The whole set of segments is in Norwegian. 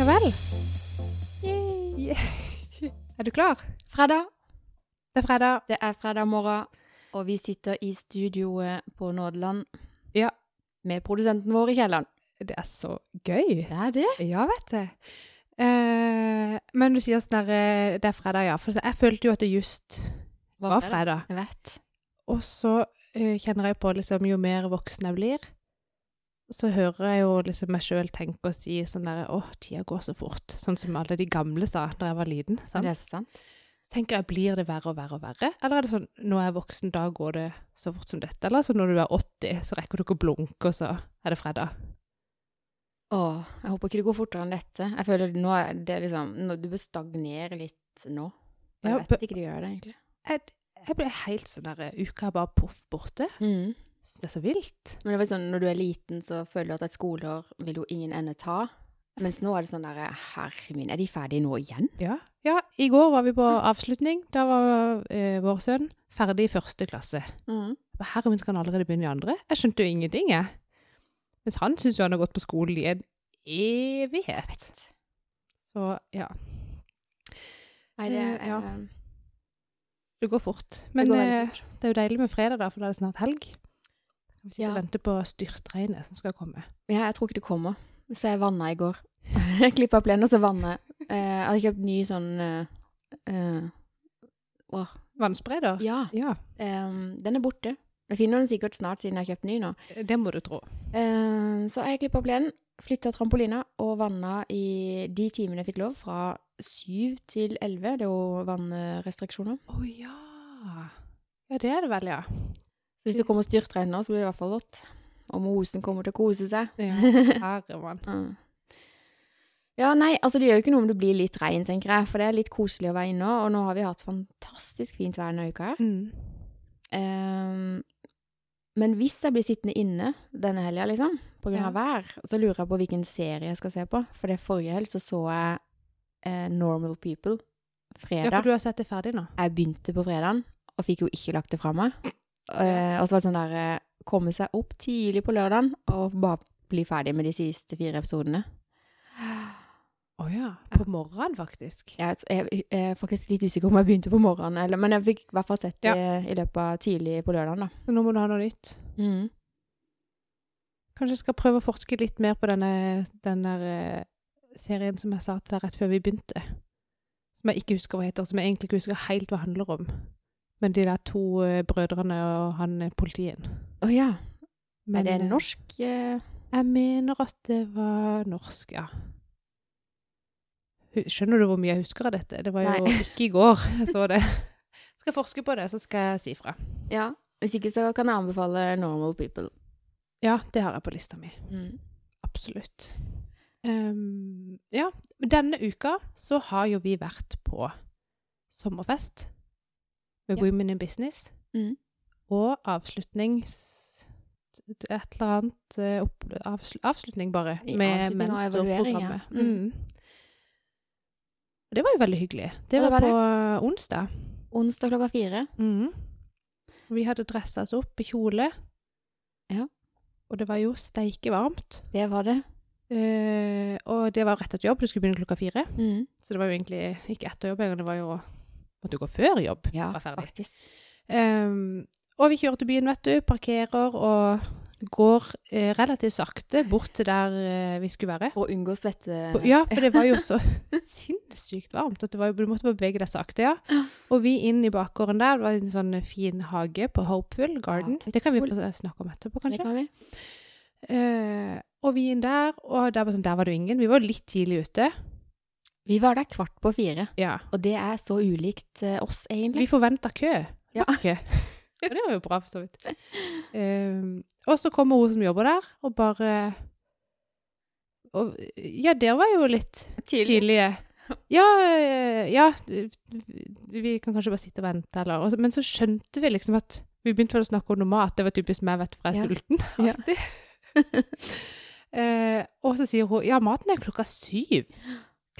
Ja vel. Er du klar? Fredag. Det er fredag. Det er fredag morgen, og vi sitter i studioet på Nådeland. Ja. Med produsenten vår i kjelleren. Det er så gøy. Det er det. Ja, vet du. Eh, men du sier sånn der eh, Det er fredag, ja. For jeg følte jo at det just var fredag. Jeg vet. Og så eh, kjenner jeg på liksom jo mer voksen jeg blir, så hører jeg jo liksom meg sjøl tenke og si sånn derre Å, tida går så fort. Sånn som alle de gamle sa da jeg var liten. sant? Det er så sant. Så tenker jeg, blir det verre og verre og verre? Eller er det sånn, når jeg er voksen, da går det så fort som dette? Eller så når du er 80, så rekker du ikke å blunke, og så er det fredag? Åh, jeg håper ikke det går fortere enn dette. Jeg føler nå er det liksom Du bør stagnere litt nå. Jeg Ja, vet ikke det gjør det, egentlig. Jeg, jeg ble helt sånn derre uka er bare poff borte. Mm. Syns det er så vilt. Men det var sånn, når du er liten, så føler du at et skoleår vil jo ingen ende ta. Mens nå er det sånn der Herre min, er de ferdige nå igjen? Ja. ja, i går var vi på avslutning. Da var eh, vår sønn ferdig i første klasse. Mm. Herre min, skal han allerede begynne i andre? Jeg skjønte jo ingenting, jeg. Mens han syns jo han har gått på skolen i en evighet. Så ja. Nei, det Eh, er ja. Det går fort. Men går det, veldig eh, fort. det er jo deilig med fredag, da, for da er det snart helg. Vi sitter Ja. og venter på styrtregnet som skal komme. Ja, jeg tror ikke det kommer. Så jeg vanna i går. jeg klippa plenen, og så vanna jeg. Eh, jeg hadde kjøpt ny sånn uh, uh, Vannspreder? ja. Ja, Um, den er borte. Jeg finner den sikkert snart, siden jeg har kjøpt ny nå. det må du tro. Uh, så jeg klippa plenen, flytta trampolina og vanna i de timene jeg fikk lov, fra syv til elleve. Det er jo vannrestriksjoner. Å ja. Ja, det er det vel, ja. Så hvis det kommer styrtregn nå, så blir det i hvert fall vått. Og mosen kommer til å kose seg. ja. Herre mann. Mm. Ja, nei, altså det gjør jo ikke noe om det blir litt regn, tenker jeg, for det er litt koselig å være inne, og nå har vi hatt fantastisk fint vær denne uka. Mm. Um, men hvis jeg blir sittende inne denne helga, liksom, på grunn av vær, så lurer jeg på hvilken serie jeg skal se på, for det forrige helg så så jeg eh, Normal People fredag. Ja, for du har sett det ferdig nå? Jeg begynte på fredagen, og fikk jo ikke lagt det fra meg. Eh, og så var det sånn der, eh, komme seg opp tidlig på lørdagen, og bare bli ferdig med de siste fire episodene. Å ja. På morgenen, faktisk. Jeg, jeg, jeg er faktisk litt usikker om jeg begynte på morgenen, eller, men jeg fikk i hvert fall sett det i løpet av tidlig på lørdagen, da. Så nå må du ha noe nytt. Mm. Kanskje jeg skal prøve å forske litt mer på denne, denne eh, serien som jeg sa til deg rett før vi begynte. Som jeg ikke husker hva heter, som jeg egentlig ikke husker helt hva handler om. Men de der to eh, brødrene og han eh, politien. Å ja. Men, er det eh, norsk? Jeg mener at det var norsk, ja. Skjønner du hvor mye jeg husker av dette? Det var jo Nei. ikke i går jeg så det. Skal forske på det, så skal jeg si fra. Ja. Hvis ikke så kan jeg anbefale Normal People. Ja, det har jeg på lista mi. Mm. Absolutt. Um, ja, denne uka så har jo vi vært på sommerfest Ja. Women in Business. Mm. Og avslutnings... Et eller annet eh, opp, avsl, Avslutning, bare. Med avslutning og evaluering, ja. mentorprogrammet. Mm. Mm. Det var jo veldig hyggelig. Det det var, var på det? onsdag. Onsdag klokka fire. Mm. Vi hadde dressa oss opp i kjole. Ja. Og det var jo steike varmt. Det var det. Eh, og det var rett etter jobb. Du skulle begynne klokka fire. Mm. Så det var jo egentlig ikke etter jobb engang. Det var jo måtte jo gå før jobb. Ja, var ferdig. faktisk. Um, og vi kjører til byen, vet du. Parkerer og går eh, relativt sakte bort til der eh, vi skulle være. Og unngå svette... Og- Ja, for det var jo så sinnssykt varmt at det var, du måtte bare bevege deg sakte, ja. Og vi inn i bakgården der, det var en sånn fin hage på Hopeful Garden. Ja, det kan vi snakke om etterpå, Det kanskje. kan vi. Eh, og vi inn der, og der var, sånn, der var det jo ingen. Vi var litt tidlig ute. Vi var der kvart på fire, Ja. og det er så ulikt eh, oss, Vi egentlig. forventa kø. Ja. Kø. Og det var jo bra, for så vidt. Um, og så kommer hun som jobber der, og bare og, Ja, dere var jo litt tidlige. Ja, øh, ja, vi kan kanskje bare sitte og vente, eller og Men så skjønte vi liksom at Vi begynte vel å snakke om noe mat. Det var typisk meg, vet du, for jeg er Ja. sulten. Alltid. eh, og så sier hun ja, maten er klokka syv.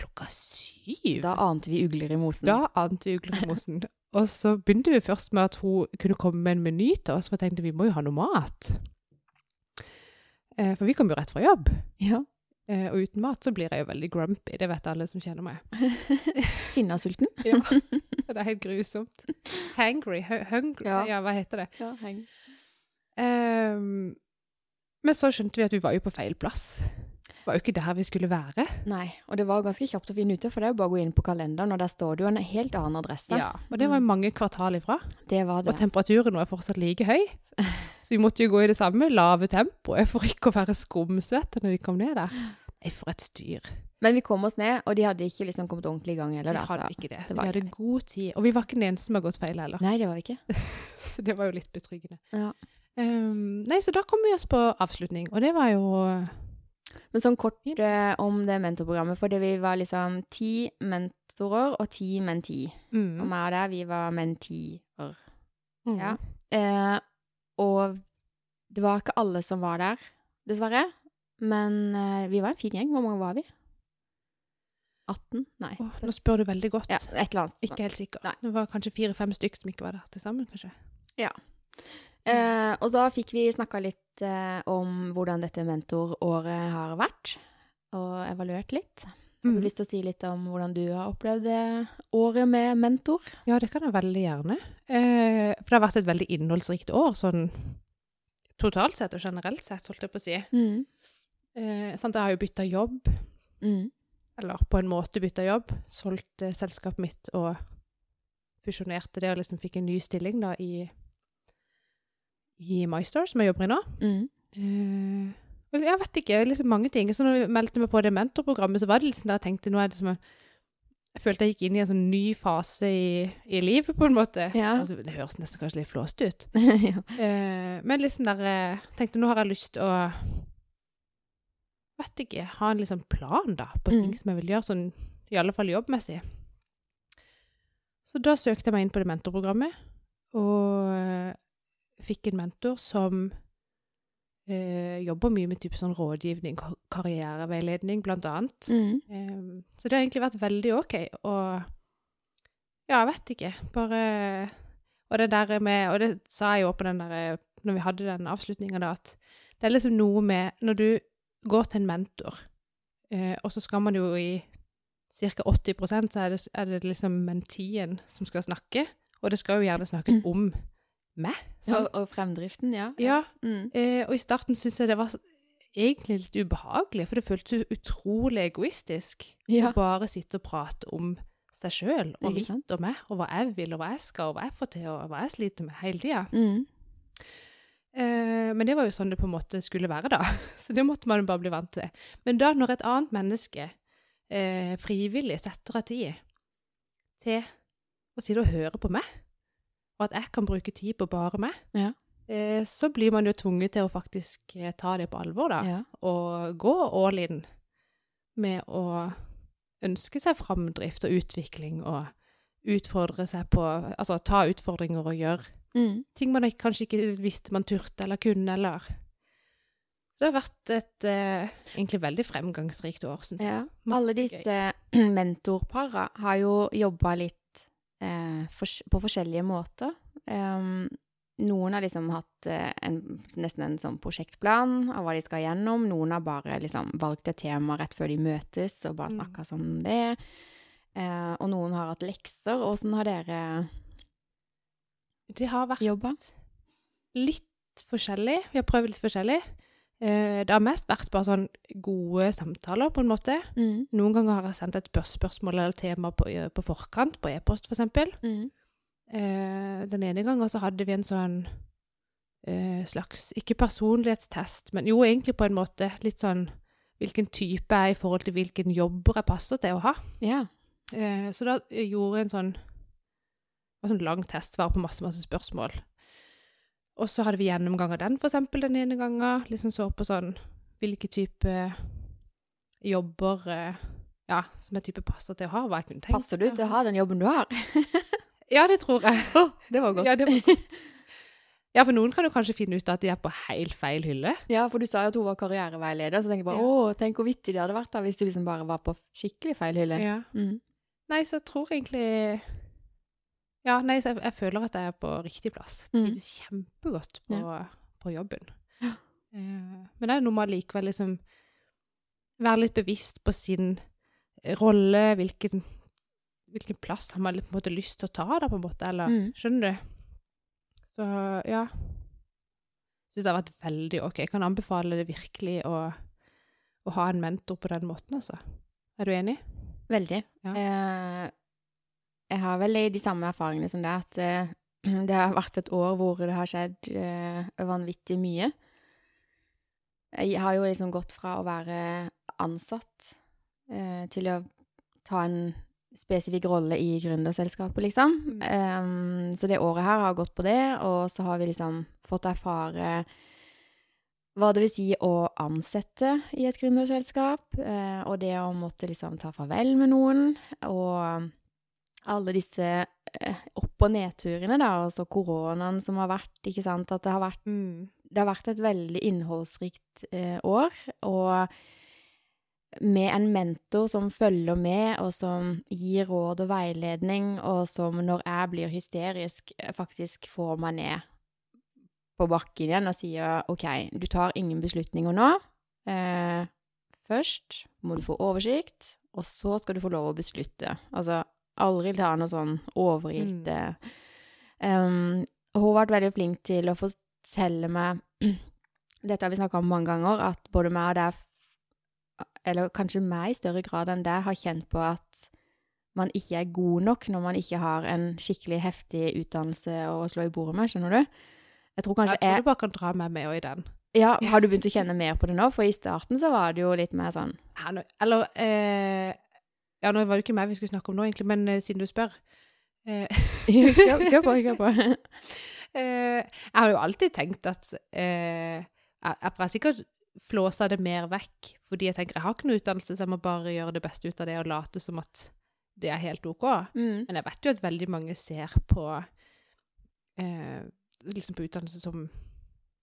Klokka syv? Da ante vi ugler i mosen. Da ante vi uglemosen. Og så begynte vi først med at hun kunne komme med en meny til oss, for jeg tenkte vi må jo ha noe mat. Eh, for vi kom jo rett fra jobb. Ja. Eh, og uten mat så blir jeg jo veldig grumpy. Det vet alle som kjenner meg. Sinnasulten. Ja. Det er helt grusomt. Hangry. hu- Hungry. Ja. Ja. hva heter det? Ja, hang. Um, men så skjønte vi at vi var jo på feil plass. Det var jo ikke der vi skulle være. Nei, og det var ganske kjapt å finne ut av, for det er jo bare å gå inn på kalenderen, og der står det jo en helt annen adresse. Ja, og det var jo mange kvartal ifra. Det var det. Og temperaturen var fortsatt like høy. Så vi måtte jo gå i det samme lave tempoet for ikke å være skumsvette når vi kom ned der. Nei, for et styr. Men vi kom oss ned, og de hadde ikke liksom kommet ordentlig i gang heller. Vi hadde ikke det. det Vi hadde god tid. Og vi var ikke den eneste som har gått feil heller. Nei, det var vi ikke. Så det var jo litt betryggende. Ja. Um, nei, så da kom vi oss på avslutning, og det var jo Men sånn kort eh, om det mentorprogrammet, fordi vi var liksom ti mentorer og ti menti. Og mm, meg og deg, vi var mentier. mm. Ja. Eh, og det var ikke alle som var der, dessverre. Men eh, vi var en fin gjeng. Hvor mange var vi? 18? Nei. Åh, nå spør du veldig godt. Ja, et eller annet. Ikke helt sikker. Nei. Det var kanskje fire-fem stykker som ikke var der til sammen, kanskje. Eh, og da fikk vi snakka litt eh, om hvordan dette mentoråret har vært, og evaluert litt. Har du Mm. lyst til å si litt om hvordan du har opplevd det året med mentor? Ja, det kan jeg veldig gjerne. Eh, for det har vært et veldig innholdsrikt år, sånn totalt sett og generelt sett, holdt jeg på å si. Mm. Eh, sant, jeg har jo bytta jobb, Mm. eller på en måte bytta jobb. Solgt eh, selskapet mitt og fusjonerte det og liksom fikk en ny stilling da i, i MyStore, som jeg jobber i nå. Mm. Uh, jeg vet ikke, liksom mange ting. Så når vi meldte meg på det mentorprogrammet, så var det liksom der jeg tenkte nå er det som en Jeg følte jeg gikk inn i en sånn ny fase i, i livet, på en måte. Ja. Altså, det høres nesten kanskje litt flåst ut. ja. uh, men liksom der Jeg tenkte nå har jeg lyst til å Vet ikke. Ha en liksom plan, da, på ting Mm. som jeg vil gjøre, sånn i alle fall jobbmessig. Så da søkte jeg meg inn på det mentorprogrammet, og eh, fikk en mentor som eh, jobber mye med type sånn rådgivning, karriereveiledning, blant annet. Mm. Eh, så det har egentlig vært veldig OK. Og ja, jeg vet ikke. Bare Og det der med Og det sa jeg jo på den der Når vi hadde den avslutninga, da, at det er liksom noe med Når du går til en mentor, eh, og så skal man jo i ca. 80% så er det, er det liksom mentien som skal snakke. Og det skal jo gjerne snakkes Mm. om meg. Og, og fremdriften, ja. Ja, Mm. Eh, og i starten syntes jeg det var egentlig litt ubehagelig, for det føltes utrolig egoistisk Ja. å bare sitte og prate om seg sjøl og mitt og meg, og hva jeg vil, og hva jeg skal, og hva jeg får til, og hva jeg sliter med hele tida. Mm. Eh, men det var jo sånn det på en måte skulle være, da. Så det måtte man bare bli vant til. Men da, når et annet menneske eh, frivillig setter av tid til å sitte og høre på meg, og at jeg kan bruke tid på bare meg, Ja. eh, så blir man jo tvunget til å faktisk eh, ta det på alvor, da. ja. Og gå all in med å ønske seg framdrift og utvikling og utfordre seg på Altså ta utfordringer og gjøre Mm. ting man kanskje ikke visste man turte eller kunne, eller Så det har vært et eh, egentlig veldig fremgangsrikt år, syns jeg. Ja. Alle disse mentorpara har jo jobba litt eh, for, på forskjellige måter. Um, noen har liksom hatt eh, en, nesten en sånn prosjektplan av hva de skal gjennom. Noen har bare liksom valgt et tema rett før de møtes, og bare Mm. sånn det. Uh, og noen har hatt lekser. Åssen har dere Det har vært jobba? litt forskjellig. Vi har prøvd litt forskjellig. Eh, det har mest vært bare sånn gode samtaler, på en måte. Mm. Noen ganger har jeg sendt et spørsmål eller tema på, på forkant, på e-post for eksempel. Mm. Eh, den ene gangen så hadde vi en sånn eh, slags, ikke personlighetstest, men jo egentlig på en måte litt sånn hvilken type jeg er i forhold til hvilken jobber jeg passer til å ha. Ja. Eh, så da eh, gjorde jeg en sånn, en sånn lang test, svar på masse, masse spørsmål. Og så hadde vi gjennomgang av den, for eksempel, den ene gangen. Liksom så på sånn, hvilke type jobber, eh, ja, som jeg type passer til å ha, hva jeg kunne tenkt Passer du til å ha den jobben du har? Ja, det tror jeg. det var godt. Ja, det var godt. Ja, for noen kan jo kanskje finne ut at de er på helt feil hylle. Ja, for du sa jo at hun var karriereveileder, så tenker jeg bare Ja. å, tenk hvor vittig det hadde vært da hvis du liksom bare var på skikkelig feil hylle. Ja. Mm. Nei, så jeg tror egentlig Ja, nei, så jeg, jeg føler at jeg er på riktig plass. Mm. Trives kjempegodt på, på jobben. Eh, men det er noe med likevel liksom være litt bevisst på sin rolle, hvilken, hvilken plass har man på en måte lyst til å ta, da, på en måte, eller Mm. Skjønner du? Så ja. Syns det har vært veldig OK. Jeg kan anbefale det virkelig å, å ha en mentor på den måten, altså. Er du enig? Veldig. Ja. Eh, jeg har vel de samme erfaringene som det, at eh, det har vært et år hvor det har skjedd eh, vanvittig mye. Jeg har jo liksom gått fra å være ansatt eh, til å ta en spesifikk rolle i gründerselskapet, liksom. Mm. Em, så det året her har gått på det, og så har vi liksom fått erfare hva det vil si å ansette i et gründerselskap, uh, og det å måtte liksom ta farvel med noen, og alle disse uh, opp- og nedturene, da, altså koronaen som har vært, ikke sant, at det har vært, det har vært et veldig innholdsrikt uh, år, og med en mentor som følger med, og som gir råd og veiledning, og som når jeg blir hysterisk, eh, faktisk får meg ned på bakken igjen og sier OK, du tar ingen beslutninger nå. Eh, først må du få oversikt, og så skal du få lov å beslutte. Altså aldri ta noe sånn overilt mm. um, Hun har vært veldig flink til å fortelle meg Dette har vi snakka om mange ganger, at både meg og deg, eller kanskje meg i større grad enn deg, har kjent på at man ikke er god nok når man ikke har en skikkelig heftig utdannelse å slå i bordet med, skjønner du? Jeg tror kanskje Jeg tror jeg du bare kan dra meg med òg i den. Ja, har du begynt å kjenne mer på det nå? For i starten så var det jo litt mer sånn Ja, nå- Eller eh, Ja, nå var det ikke meg vi skulle snakke om nå, egentlig, men eh, siden du spør eh, Kjør på, kjør på. eh, Jeg har jo alltid tenkt at eh, jeg, jeg sikkert flåsa det mer vekk, fordi jeg tenker jeg har ikke noe utdannelse, så jeg må bare gjøre det beste ut av det og late som at det er helt OK. Mm. Men jeg vet jo at veldig mange ser på eh, liksom på utdannelse som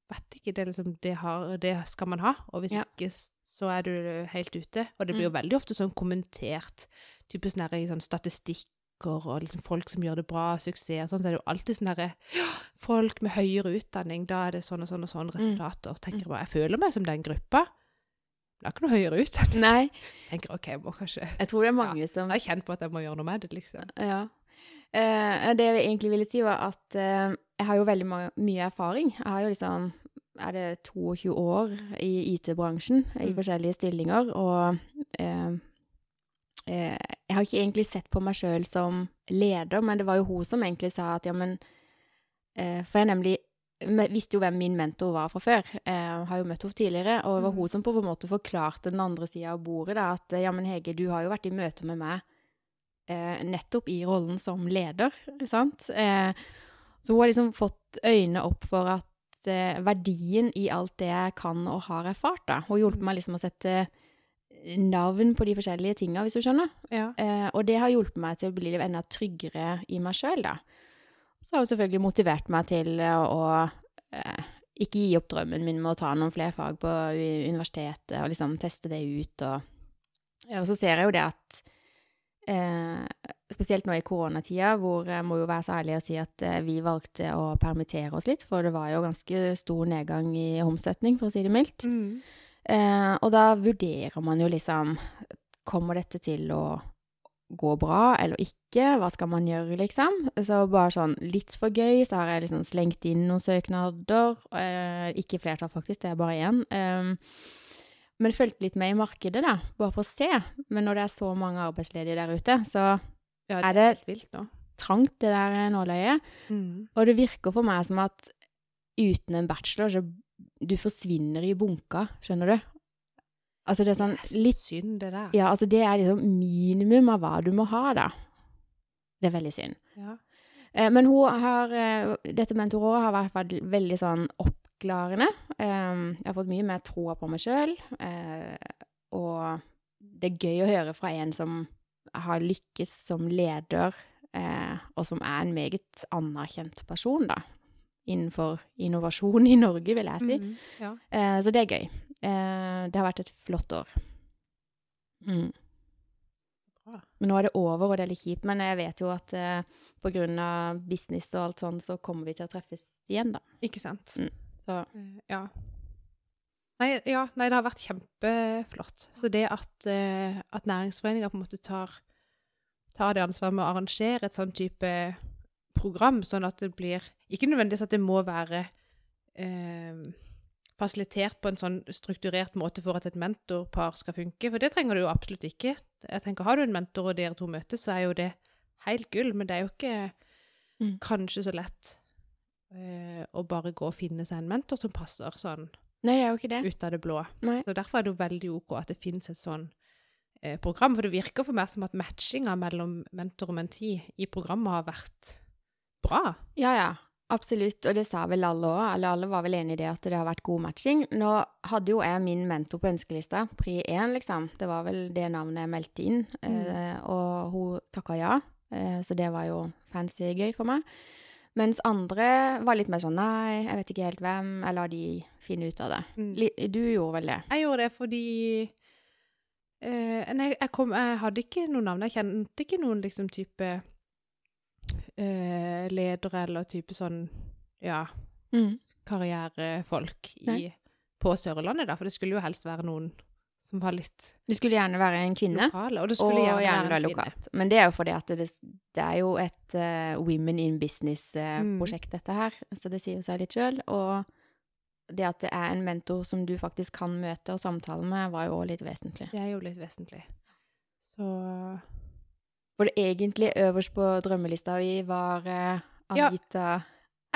Vet ikke, det liksom det, har, det skal man ha, og hvis Ja. ikke så er du helt ute. Og det blir jo veldig ofte sånn kommentert, typisk nære i sånn statistikker og liksom folk som gjør det bra, suksess og sånn, så er det jo alltid sånn derre ja, Folk med høyere utdanning, da er det sånn og sånn og sånn resultater. Så tenker jeg bare, jeg føler meg som den gruppa. Men jeg har ikke noe høyere utdanning. Nei, Jeg tenker OK, jeg må kanskje jeg tror det er mange som Jeg har kjent på at jeg må gjøre noe med det, liksom. Ja. Eh, det jeg egentlig ville si, var at eh, jeg har jo veldig ma- mye erfaring. Jeg har jo liksom er det 22 år i IT-bransjen, i Mm. forskjellige stillinger, og eh, eh, jeg har ikke egentlig sett på meg sjøl som leder, men det var jo hun som egentlig sa at ja, men eh, For jeg nemlig visste jo hvem min mentor var fra før. Jeg har jo møtt henne tidligere, og det var Mm. hun som på en måte forklarte den andre sida av bordet, da, at ja, men Hege, du har jo vært i møte med meg eh, nettopp i rollen som leder, sant? Eh, så hun har liksom fått øynene opp for at eh, verdien i alt det jeg kan og har erfart, da. Hun hjulpet meg liksom å sette navn på de forskjellige tinga, hvis du skjønner. Ja. Eh, og det har hjulpet meg til å bli litt enda tryggere i meg sjøl, da. Så har jo selvfølgelig motivert meg til å eh, ikke gi opp drømmen min med å ta noen flere fag på universitetet og liksom teste det ut. Og, og så ser jeg jo det at eh, Spesielt nå i koronatida, hvor jeg må jo være så ærlig og si at eh, vi valgte å permittere oss litt, for det var jo ganske stor nedgang i omsetning, for å si det mildt. Mm. Eh, og da vurderer man jo liksom Kommer dette til å gå bra eller ikke? Hva skal man gjøre, liksom? Så bare sånn litt for gøy, så har jeg liksom slengt inn noen søknader. Eh, ikke flertall, faktisk, det er bare én. Eh, men fulgte litt med i markedet, da, bare for å se. Men når det er så mange arbeidsledige der ute, så Ja, Er det er det- vilt trangt, det der nåløyet. Mm. Og det virker for meg som at uten en bachelor, så du forsvinner i bunka, skjønner du? Altså det er sånn litt synd, det der. Ja, altså det er liksom minimum av hva du må ha, da. Det er veldig synd. Ja. Eh, men hun har eh, Dette mentoråret har vært veldig sånn oppklarende. Eh, jeg har fått mye mer troa på meg sjøl, eh, og det er gøy å høre fra en som har lykkes som leder, eh, og som er en meget anerkjent person, da. Innenfor innovasjon i Norge, vil jeg si. Mhm. Ja. Eh, så det er gøy. Eh, det har vært et flott år. Mm. Men nå er det over, og det er litt kjipt. Men jeg vet jo at eh, av business og alt sånn, så kommer vi til å treffes igjen, da. Ikke sant? Mm. Så Eh, Ja. Nei, ja, nei, det har vært kjempeflott. Så det at, uh, at næringsforeninger på en måte tar, tar det ansvaret med å arrangere et sånn type program, sånn at det blir Ikke nødvendigvis at det må være eh, fasilitert på en sånn strukturert måte for at et mentorpar skal funke, for det trenger det jo absolutt ikke. Jeg tenker, Har du en mentor og dere to møtes, så er jo det helt gull, men det er jo ikke mm. kanskje så lett eh, å bare gå og finne seg en mentor som passer sånn Nei, det er jo ikke det. ut av det blå. Nei. Så Derfor er det jo veldig OK at det finnes et sånn uh, program, for det virker for meg som at matchinga mellom mentor og menti i programmet har vært bra. Ja, ja. Absolutt, og det sa vel alle òg. Alle, alle var vel enig i det at det har vært god matching. Nå hadde jo jeg min mentor på ønskelista, pri 1, liksom. Det var vel det navnet jeg meldte inn, mm. eh, og hun takka ja. Eh, så det var jo fancy gøy for meg. Mens andre var litt mer sånn nei, jeg vet ikke helt hvem, jeg lar de finne ut av det. Mm. Du gjorde vel det? Jeg gjorde det fordi eh, Nei, jeg, kom, jeg hadde ikke noe navn. Jeg kjente ikke noen liksom type eh, ledere eller type sånn, ja, mm. karrierefolk i, på Sørlandet, da. For det skulle jo helst være noen som var litt Det skulle gjerne være en kvinne, lokale, og det skulle og gjerne, gjerne være lokalt. Men det er jo fordi at det, det er jo et uh, Women in Business-prosjekt, uh, mm. dette her. Så det sier jo seg litt sjøl. Og det at det er en mentor som du faktisk kan møte og samtale med, var jo òg litt vesentlig. Det er jo litt vesentlig. Så for det egentlig øverst på drømmelista vi var uh, Anita ja.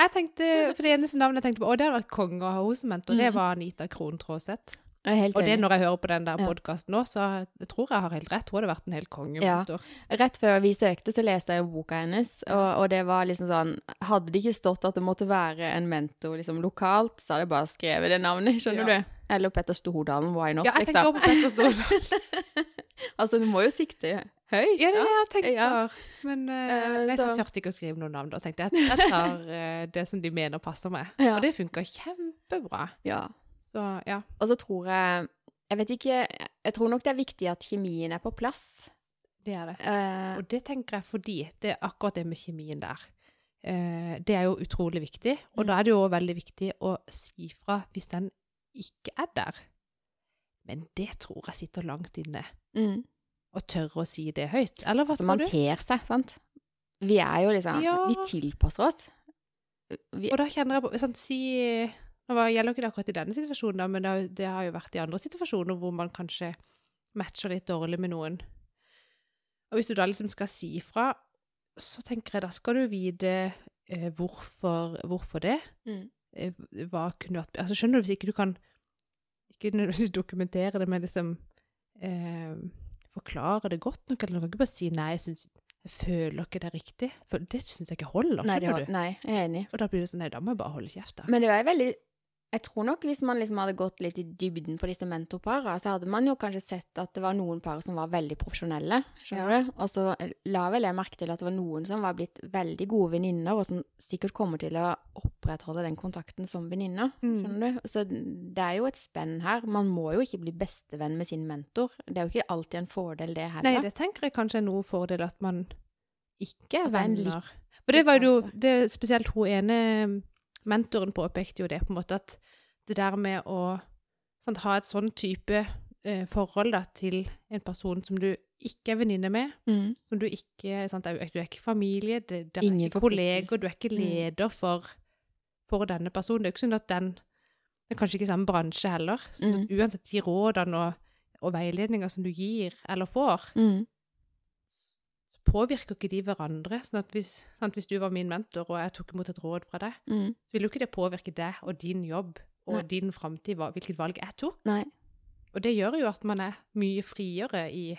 Jeg tenkte, for Det eneste navnet jeg tenkte på, og det hadde vært konge å ha henne som mentor, mm. det var Anita Krohn Traaseth. Og det når jeg hører på den der podkasten nå, så jeg tror jeg har helt rett. Hun hadde vært en helt kongemotor. Ja. Rett før vi søkte, så leste jeg boka hennes, og, og, det var liksom sånn Hadde det ikke stått at det måtte være en mentor liksom lokalt, så hadde jeg bare skrevet det navnet, skjønner ja. du? Eller Petter Stordalen, why not. Ja, jeg tenker liksom. på Petter Stordalen. altså, du må jo sikte høyt. Ja, det er det jeg tenkt på. Men uh, nei, så turte ikke å skrive noen navn. Da tenkte jeg at jeg tar uh, det som de mener passer meg. Ja. Og det funka kjempebra. Ja. Så, ja. Og så tror jeg Jeg vet ikke Jeg tror nok det er viktig at kjemien er på plass. Det er det. Uh, og det tenker jeg fordi det er akkurat det med kjemien der. Uh, det er jo utrolig viktig, og mm. da er det jo veldig viktig å si fra hvis den ikke er der. Men det tror jeg sitter langt inne. Mm å tørre å si det høyt? Eller hva altså, tror du? Man ter seg, sant. Vi er jo liksom ja. Vi tilpasser oss. Vi, og da kjenner jeg på sånn, si Nå gjelder ikke det akkurat i denne situasjonen, da, men det har, det har, jo vært i andre situasjoner hvor man kanskje matcher litt dårlig med noen. Og hvis du da liksom skal si fra, så tenker jeg da skal du vite eh, hvorfor, hvorfor, det. Mm. Eh, hva kunne vært Altså, skjønner du, hvis ikke du kan ikke nødvendigvis dokumentere det, men liksom eh, forklare det godt nok, eller du kan ikke bare si 'nei, jeg, synes, jeg føler ikke det er riktig'. For det syns jeg ikke holder, skjønner du? Nei, jeg er enig. Og da blir det sånn 'nei, da må jeg bare holde kjeft', da. Men det var veldig jeg tror nok hvis man liksom hadde gått litt i dybden på disse mentorparene, så hadde man jo kanskje sett at det var noen par som var veldig profesjonelle. skjønner ja. du? Og så la vel jeg merke til at det var noen som var blitt veldig gode venninner, og som sikkert kommer til å opprettholde den kontakten som venninner. Mm. du? Så det er jo et spenn her. Man må jo ikke bli bestevenn med sin mentor. Det er jo ikke alltid en fordel, det heller. Nei, det tenker jeg kanskje er noen fordel at man ikke er venner. For det var jo det, spesielt hun ene mentoren påpekte jo det, på en måte, at det der med å sant, ha et sånn type eh, forhold da, til en person som du ikke er venninne med, mm. som du ikke sant, Du er ikke familie, det, det er Ingen ikke kolleger, du er ikke mm. leder for, for, denne personen. Det er jo ikke sånn at den Det er kanskje ikke samme bransje heller. Så mm. Uansett de rådene og, og veiledninger som du gir eller får, mm påvirker ikke de hverandre. sånn at hvis, sant, hvis, du var min mentor, og jeg tok imot et råd fra deg, mm. så ville jo ikke det påvirke deg og din jobb og Nei. din framtid, hvilket valg jeg tok. Nei. Og det gjør jo at man er mye friere i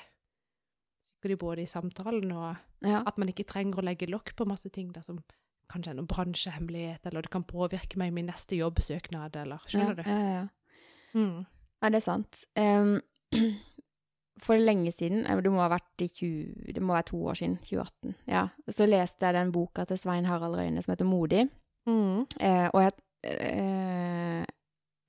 både i samtalen og ja. at man ikke trenger å legge lokk på masse ting der som kanskje er noen bransjehemmelighet, eller det kan påvirke meg i min neste jobbsøknad, eller Skjønner ja, du? Ja, ja. Mm. ja, det er sant. Um, for lenge siden, det må ha vært i 20, det må være to år siden, 2018, ja, så leste jeg den boka til Svein Harald Røyne som heter Modig. Mm. Eh, og jeg eh,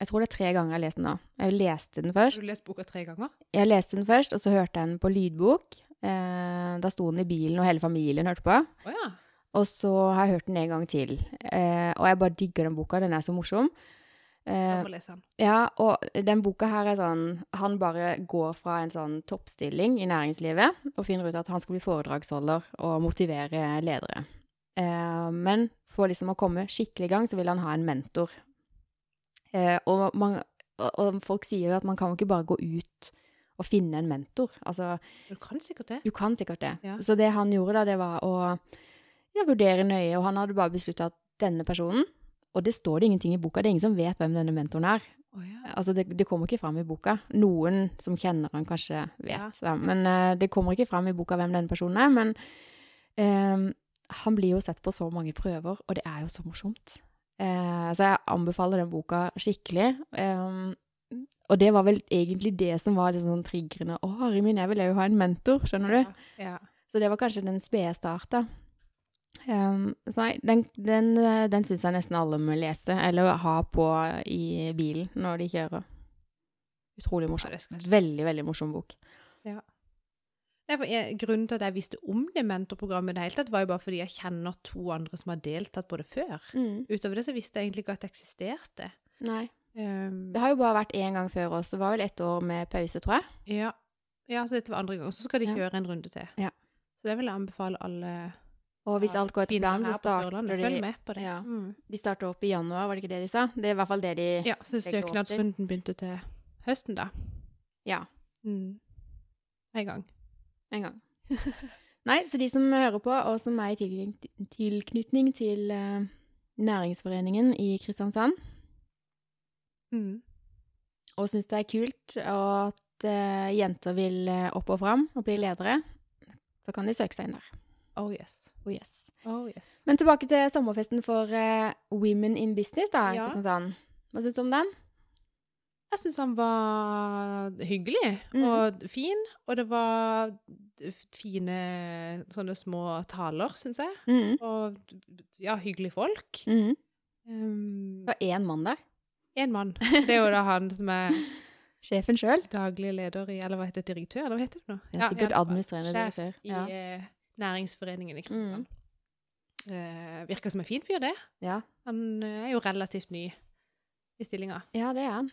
Jeg tror det er tre ganger jeg har lest den nå. Jeg leste den først. Har du lest boka tre ganger? Jeg leste den først, og så hørte jeg den på lydbok. Eh, da sto den i bilen, og hele familien hørte på. Oh, ja. Og så har jeg hørt den en gang til. Eh, og jeg bare digger den boka, den er så morsom. Eh, ja, og den boka her er sånn Han bare går fra en sånn toppstilling i næringslivet og finner ut at han skal bli foredragsholder og motivere ledere. Eh, men for liksom å komme skikkelig i gang, så vil han ha en mentor. Eh, og, man, og, og folk sier jo at man kan jo ikke bare gå ut og finne en mentor. Altså, Du kan sikkert det. du kan sikkert det. Ja. Så det han gjorde da, det var å ja, vurdere nøye, og han hadde bare beslutta at denne personen Og det står det ingenting i boka, det er ingen som vet hvem denne mentoren er. Oh, ja. Altså, det, det kommer ikke fram i boka. Noen som kjenner han kanskje vet, Ja. men uh, det kommer ikke fram i boka hvem denne personen er. Men um, han blir jo sett på så mange prøver, og det er jo så morsomt. Uh, så jeg anbefaler den boka skikkelig. Um, og det var vel egentlig det som var liksom sånn triggerende. Å, Harry min, jeg vil jo ha en mentor, skjønner du? Ja. Så det var kanskje den spede start, da. Um, nei, den, den, eh, den syns jeg nesten alle må lese, eller ha på i bilen når de kjører. Utrolig morsomt morsom. Veldig, veldig morsom bok. Nei, for jeg, grunnen til at jeg visste om det mentorprogrammet i det hele tatt, var jo bare fordi jeg kjenner to andre som har deltatt på det før. Utover det så visste jeg egentlig ikke at det eksisterte. Nei. Um, Det har jo bare vært én gang før oss. Det var vel ett år med pause, tror jeg. ja. ja, så dette var andre gang. Så skal de Ja. kjøre en runde til. Ja. Så det vil jeg anbefale alle Og hvis alt går etter planen, så starter de med på det. Ja. Mm. De starter opp i januar, var det ikke det de sa? Det er i hvert fall det de ja så søknadsrunden begynte til høsten, da. Ja. Mm. En gang. En gang. Nei, så de som hører på, og som er i tilknytning, til uh, næringsforeningen i Kristiansand, Mm. og syns det er kult, at uh, jenter vil eh, opp og fram og bli ledere, så kan de søke seg inn der. Oh yes. Oh yes. Oh yes. Men tilbake til sommerfesten for uh, Women in Business, da, Ja. Sånn. Hva syns du om den? Jeg syns han var hyggelig Mhm. og fin, og det var fine sånne små taler, syns jeg. Mm. Og ja, hyggelige folk. Mm. Um, Det var én mann der. en mann. Det er jo da han som er Sjefen sjøl. daglig leder i Eller hva heter det? Direktør? Eller hva heter det nå? Er sikkert administrerende sjef direktør. i Ja. Næringsforeningen i Kristiansand. Eh, virker som en fin fyr, det. Ja. Han eh, er jo relativt ny i stillinga. ja, det er han.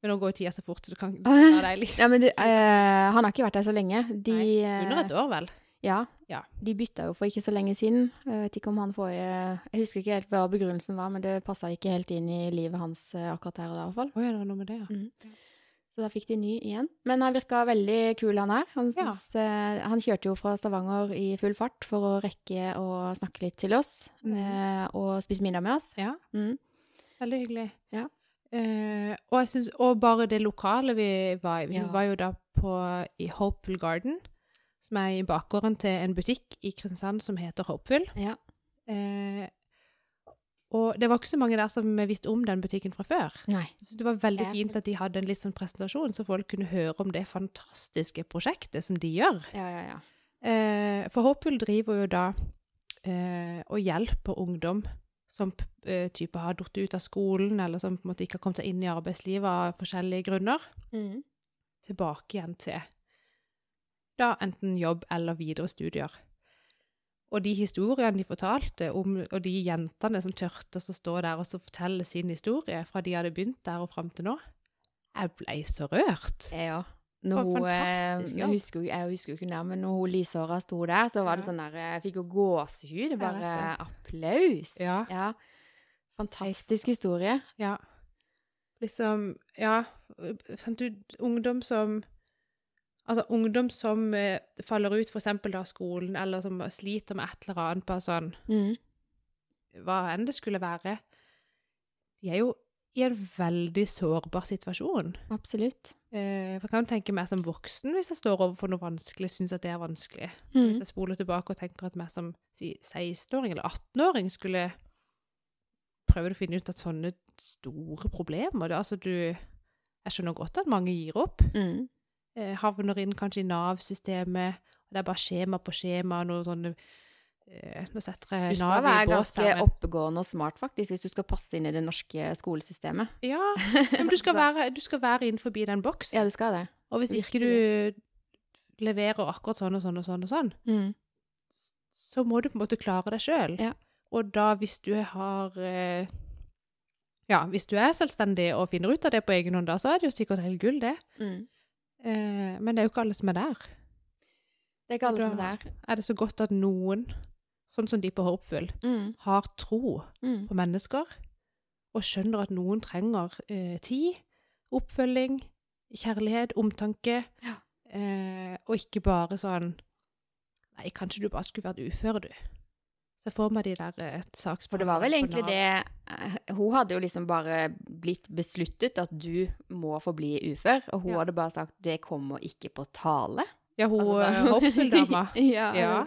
Men nå går jo tida så fort, så det kan det være deilig. Ja, men du, uh, han har ikke vært der så lenge. De, Nei, Under et år, vel. Ja. Ja. De bytta jo for ikke så lenge siden. Jeg vet ikke om han forrige Jeg husker ikke helt hva begrunnelsen var, men det passa ikke helt inn i livet hans akkurat her og da, i hvert fall. Oh, ja, det var noe med det, ja. Mm. Så da fikk de ny igjen. Men han virka veldig kul, han her. Han, Ja. eh, han kjørte jo fra Stavanger i full fart for å rekke å snakke litt til oss, mm. eh, og spise middag med oss. Ja, Mm. veldig hyggelig. Ja. Uh, og synes, og bare det lokale vi var i. Vi Ja. var jo da på, i Hopeful Garden, som er i bakgården til en butikk i Kristiansand som heter Hopeful. Ja. Og det var ikke så mange der som visste om den butikken fra før. Nei. Så det var veldig fint at de hadde en litt sånn presentasjon, så folk kunne høre om det fantastiske prosjektet som de gjør. Ja, ja, ja. Eh, for Hopeful driver jo da eh, og hjelper ungdom som eh, type har falt ut av skolen, eller som på en måte ikke har kommet seg inn i arbeidslivet av forskjellige grunner, Mm. tilbake igjen til da enten jobb eller videre studier. Og de historiene de fortalte om, og de jentene som tørte å stå der og så fortelle sin historie fra de hadde begynt der og fram til nå, jeg ble så rørt. Ja. òg. Når hun, eh, jeg husker, jeg husker ikke nærmere, men når hun lyshåra sto der, så var det Ja. sånn der Jeg fikk jo gåsehud. Bare applaus. Ja. Fantastisk historie. Ja. Liksom, ja, du, ungdom som Altså ungdom som eh, faller ut eksempel av skolen, eller som sliter med et eller annet på sånn Mm. Hva enn det skulle være. De er jo i en veldig sårbar situasjon. Absolutt. Eh, jeg kan tenke meg som voksen, hvis jeg står overfor noe vanskelig, syns at det er vanskelig. Mm. Hvis jeg spoler tilbake og tenker at meg som si, 16-åring eller 18-åring skulle prøve å finne ut at sånne store problemer det, Altså, du Jeg skjønner godt at mange gir opp. Mm. Eh, havner inn kanskje i Nav-systemet, og det er bare skjema på skjema, noe sånne eh, Nå setter Du jeg skal Nav i være ganske men oppegående og smart, faktisk, hvis du skal passe inn i det norske skolesystemet. Ja, men du skal være, du skal være innenfor den boksen. Ja, du skal det. og hvis ikke du leverer akkurat sånn og sånn og sånn og sånn, Mm. så må du på en måte klare deg sjøl. Ja. Og da, hvis du har eh, Ja, hvis du er selvstendig og finner ut av det på egen hånd, da, så er det jo sikkert helt gull, det. Mm. Eh, men det er jo ikke alle som er der. Det er ikke alle Da- som er der. Er det så godt at noen, sånn som de på Håpfull, Mm. har tro Mm. på mennesker, og skjønner at noen trenger eh, tid, oppfølging, kjærlighet, omtanke, Ja. eh, og ikke bare sånn Nei, kanskje du bare skulle vært ufør, du. Se for meg de der eh, saksbehandlerne For det var vel egentlig det eh, Hun hadde jo liksom bare blitt besluttet at du må forbli ufør, og hun Ja. hadde bare sagt 'det kommer ikke på tale'. Ja, hun Altså, Håpfull-dama. ja. Ja.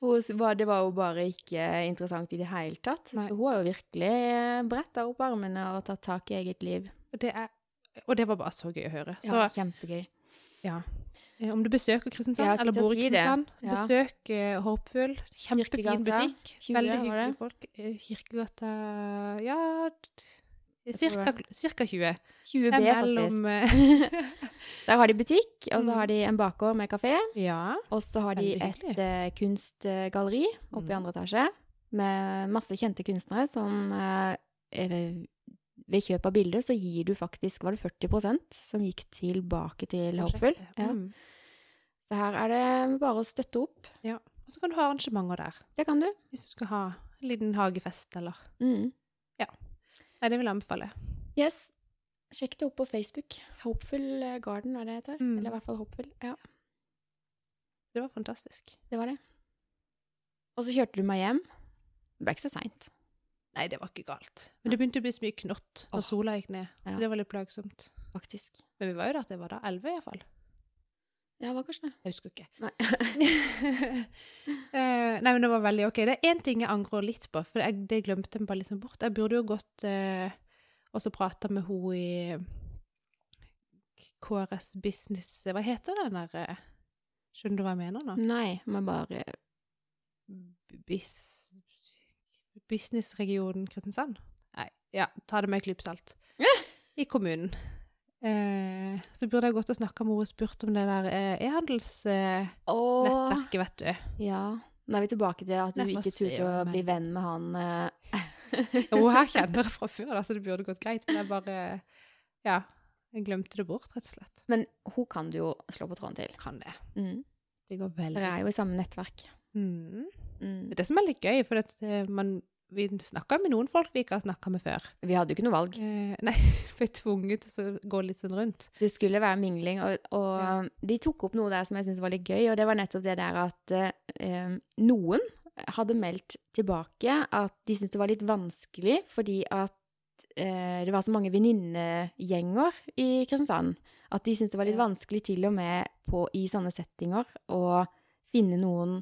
Hun, det var jo bare ikke interessant i det hele tatt. Nei. Så hun har jo virkelig bretta opp armene og tatt tak i eget liv. Det er, og det var bare så gøy å høre. Så Ja, kjempegøy. ja. Eh, Om du besøker Kristiansand, eller bor i Kristiansand, si Ja. besøk uh, Håpfull. Kjempefin butikk. 20, Veldig hyggelige folk. Eh, Kirkegata Ja Cirka, cirka 20. 20 er B, mellom faktisk. eh, Der har de butikk, og så Mm. har de en bakgård med kafé. Ja. Og så har de et eh, kunstgalleri oppe i Mm. andre etasje med masse kjente kunstnere som uh, eh, Ved kjøp av bildet så gir du faktisk Var det 40% som gikk tilbake til prosjektet. Ja. Mm. Så her er det bare å støtte opp. Og så kan du ha arrangementer der. Det kan du. Hvis du skal ha en liten hagefest eller Mm. Nei, det vil jeg anbefale. Yes. Sjekk det opp på Facebook. Hopeful eh, Garden, det det heter? Mm. Eller i hvert fall Hopeful. Ja, Det var fantastisk. det var det. Og så kjørte du meg hjem. Det ble ikke så seint, Nei, det var ikke galt. Men det begynte å bli så mye knott når oh. sola gikk ned. Ja. Det var litt plagsomt. faktisk. Men vi var jo der at det var da 11 iallfall. Ja, var kanskje det. Jeg husker ikke. Nei. uh, nei, men det var veldig ok. Det er én ting jeg angrer litt på, for jeg, det glemte jeg bare liksom bort. Jeg burde jo gått uh, og så prata med hun i KRS Business Hva heter den der eh, Skjønner du hva jeg mener nå? Nei, men bare Bis, Businessregionen Kristiansand? Nei, ja, ta det med en klype salt. I kommunen. Eh, så burde jeg gått og snakka med henne og spurt om det der eh, e-handelsnettverket, eh, vet du. ja. Nå er vi tilbake til at du Nei, ikke turte å bli venn med han eh, Jo, her kjenner jeg fra før, da, så det burde gått greit. Men jeg bare Ja. Jeg glemte det bort, rett og slett. Men hun kan du jo slå på tråden til. Kan det. Mm. Det går veldig Dere er jo i samme nettverk. mm. Mm. Det er det som er litt gøy, for at eh, man, vi snakka med noen folk vi ikke har snakka med før. Vi hadde jo ikke noe valg. Eh, nei, ble tvunget til å gå litt sånn rundt. Det skulle være mingling, og, og Ja. de tok opp noe der som jeg syntes var litt gøy, og det var nettopp det der at eh, noen hadde meldt tilbake at de syntes det var litt vanskelig fordi at eh, det var så mange venninnegjenger i Kristiansand. At de syntes det var litt vanskelig til og med på, i sånne settinger å finne noen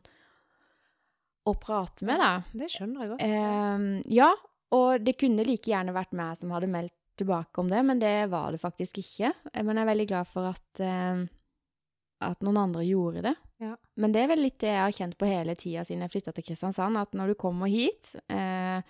å prate med, da. Det skjønner jeg godt. Eh, ja, og det kunne like gjerne vært meg som hadde meldt tilbake om det, men det var det faktisk ikke. Eh, Men jeg er veldig glad for at, eh, at noen andre gjorde det. Ja. Men det er vel litt det jeg har kjent på hele tida siden jeg flytta til Kristiansand, at når du kommer hit, eh,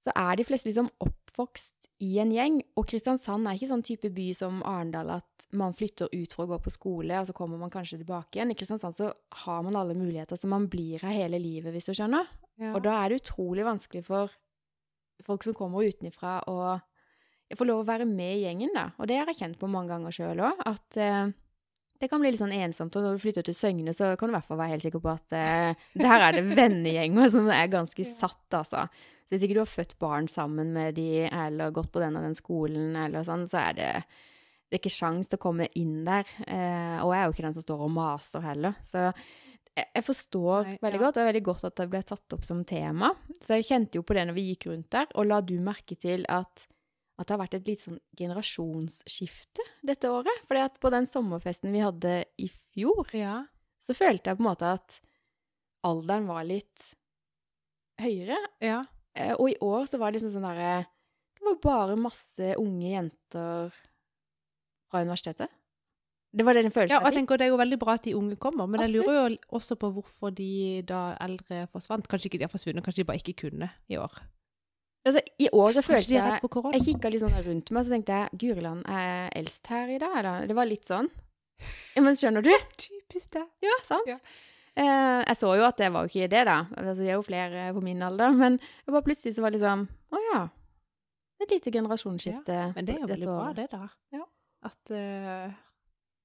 så er de fleste liksom oppvokst i en gjeng. Og Kristiansand er ikke sånn type by som Arendal at man flytter ut for å gå på skole, og så kommer man kanskje tilbake igjen. I Kristiansand så har man alle muligheter, så man blir her hele livet, hvis du skjønner. Ja. Og da er det utrolig vanskelig for folk som kommer utenfra å få lov å være med i gjengen, da. Og det har jeg kjent på mange ganger sjøl òg, at eh, det kan bli litt sånn ensomt. Og når du flytter til Søgne, så kan du i hvert fall være helt sikker på at eh, der er det vennegjenger som er ganske satt, altså. Så hvis ikke du har født barn sammen med de, eller gått på den og den skolen, eller sånn, så er det det er ikke sjans til å komme inn der. Eh, og jeg er jo ikke den som står og maser heller. Så jeg, jeg forstår Nei, veldig ja. godt, og det er veldig godt at det ble tatt opp som tema. Så jeg kjente jo på det når vi gikk rundt der, og la du merke til at, at det har vært et litt sånn generasjonsskifte dette året? Fordi at på den sommerfesten vi hadde i fjor, ja. så følte jeg på en måte at alderen var litt høyere. ja. Eh, Og i år så var det liksom sånn derre Det var bare masse unge jenter fra universitetet. Det var den følelsen Ja, og jeg fikk. tenker Det er jo veldig bra at de unge kommer, men jeg lurer jo også på hvorfor de da eldre forsvant. Kanskje ikke de har forsvunnet, kanskje de bare ikke kunne i år. Altså, I år så følte er jeg. Jeg kikka litt sånn rundt meg, så tenkte jeg Guriland, er jeg eldst her i dag, eller? Det var litt sånn. Ja, men skjønner du? Typisk det. Ja, sant? Ja. Eh, jeg så jo at det var jo ikke det, da. Altså, det er jo flere på min alder, men bare plutselig så var det liksom Å ja. Et lite generasjonsskifte. Men det er jo veldig bra, det, da. Ja. At uh,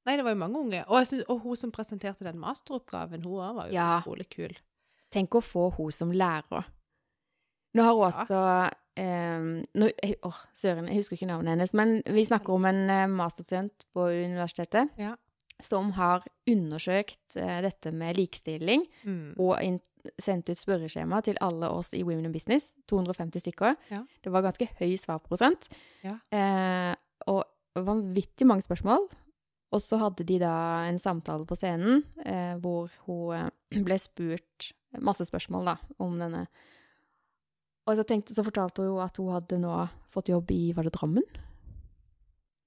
Nei, det var jo mange unge. Og, synes, og hun som presenterte den masteroppgaven, hun òg var jo Ja. utrolig kul. Tenk å få hun som lærer. Nå har hun Ja. også Um, nå, jeg- Åh, søren, jeg husker ikke navnet hennes, men vi snakker om en eh, masterstudent på universitetet Ja. Som har undersøkt eh, dette med likestilling Mm. og sendt ut spørreskjema til alle oss i Women in Business, 250 stykker. Ja. Det var ganske høy svarprosent, Ja. eh, og vanvittig mange spørsmål. Og så hadde de da en samtale på scenen eh, hvor hun eh, ble spurt masse spørsmål da, om denne. Og så, tenkte, så fortalte hun at hun hadde nå fått jobb i, var det Drammen?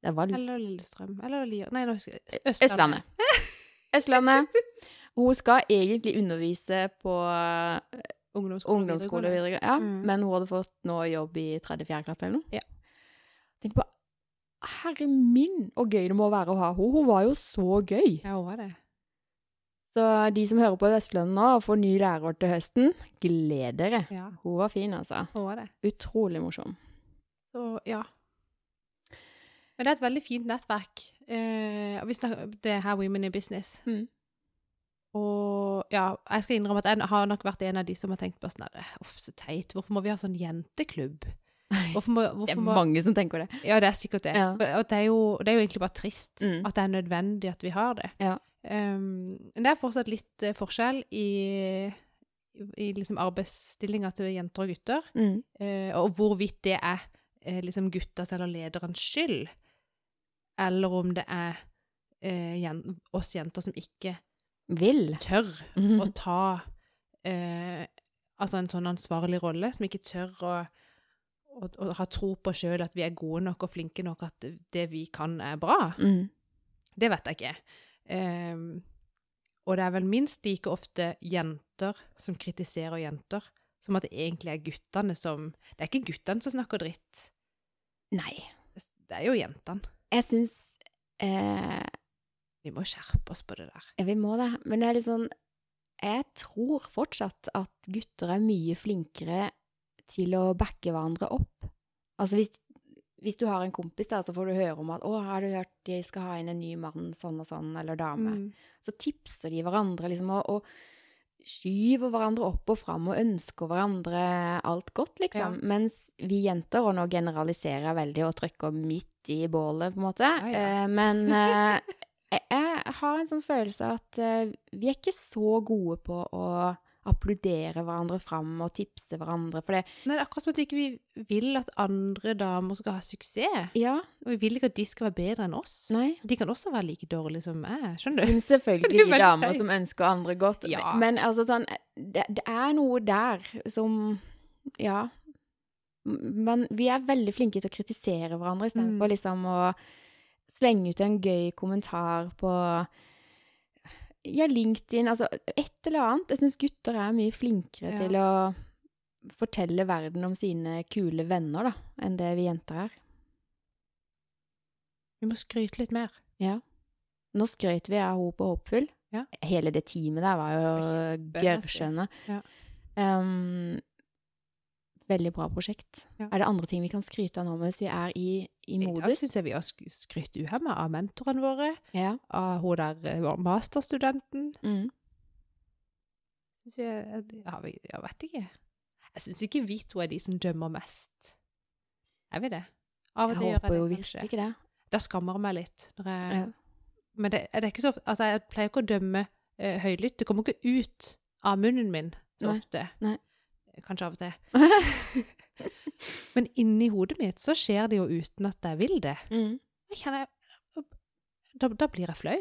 Det var Eller Lillestrøm. Eller Lier... Nei, nå husker jeg Østlandet. Østlandet. Hun skal egentlig undervise på Ungdomsskole, ungdomsskole og videregående. ja, Mm. men hun hadde fått nå jobb i tredje-fjerde klasse eller noe. Ja. Tenk på, herre min, så gøy det må være å ha henne. Hun var jo så gøy. Ja, hun var det. Så de som hører på Vestlandet nå og får ny lærer til høsten, gled dere. Ja, Hun var fin, altså. hun var det. Utrolig morsom. Så ja. Men det er et veldig fint nettverk. Eh, og vi snakker, det er her Women in Business. Mm. Og ja, jeg skal innrømme at jeg har nok vært en av de som har tenkt på sånn Uff, så teit. Hvorfor må vi ha sånn jenteklubb? Hvorfor må, Det er må mange som tenker det. Ja, det er sikkert det. Ja. Og det er, jo, det er jo egentlig bare trist Mm. at det er nødvendig at vi har det. Ja. Um, men det er fortsatt litt uh, forskjell i, i liksom arbeidsstillinga til jenter og gutter. Mm. uh, og hvorvidt det er uh, liksom guttas eller lederens skyld, eller om det er eh, jen oss jenter som ikke Vil. tør Mm. å ta eh, altså en sånn ansvarlig rolle, som ikke tør å, å, å ha tro på sjøl at vi er gode nok og flinke nok, at det vi kan, er bra. Mm. Det vet jeg ikke. Eh, og det er vel minst like ofte jenter som kritiserer jenter, som at det egentlig er guttene som Det er ikke guttene som snakker dritt, Nei. det er jo jentene. Jeg syns eh, Vi må skjerpe oss på det der. Ja, vi må det. Men det er litt sånn Jeg tror fortsatt at gutter er mye flinkere til å backe hverandre opp. Altså hvis, hvis du har en kompis, da, så får du høre om at 'Å, har du hørt de skal ha inn en ny mann, sånn og sånn, eller dame?' Mm. Så tipser de hverandre liksom, og, og skyver hverandre opp og fram og ønsker hverandre alt godt, liksom. Mens vi jenter, og nå generaliserer jeg veldig og trykker midt i bålet, på en måte, Ja, ja. eh, men eh, jeg har en sånn følelse at eh, vi er ikke så gode på å applaudere hverandre fram og tipse hverandre, for det Nei, det er akkurat som at vi ikke vil at andre damer skal ha suksess. Ja, Og vi vil ikke at de skal være bedre enn oss. nei. De kan også være like dårlige som meg, skjønner du? selvfølgelig er damer som ønsker andre godt, Ja. men altså sånn det, det er noe der som Ja. Men vi er veldig flinke til å kritisere hverandre istedenfor Mm. liksom å slenge ut en gøy kommentar på Ja, LinkedIn, altså et eller annet. Jeg syns gutter er mye flinkere Ja. til å fortelle verden om sine kule venner, da, enn det vi jenter er. Vi må skryte litt mer. Ja. Nå skrøt vi av henne på Håpfull. Ja. Hele det teamet der var jo gørrskjønne. Ja. Um, veldig bra prosjekt. Ja. Er det andre ting vi kan skryte av nå mens vi er i, i I dag modus? syns jeg vi har sk- skrytt uhemma av mentorene våre, Ja. av hun der vår masterstudenten. Mm. Synes jeg, ja, jeg vet ikke. Jeg syns ikke vi to er de som dømmer mest. Er vi det? Av og til gjør jeg det, kanskje. ikke det. Da skammer jeg meg litt. Jeg, Ja. Men det, det er ikke så Altså, jeg pleier ikke å dømme uh, høylytt. Det kommer ikke ut av munnen min så Nei, ofte. nei. Kanskje av og til. Men inni hodet mitt så skjer det jo uten at jeg vil det. Mm. Jeg kjenner da, da blir jeg flau.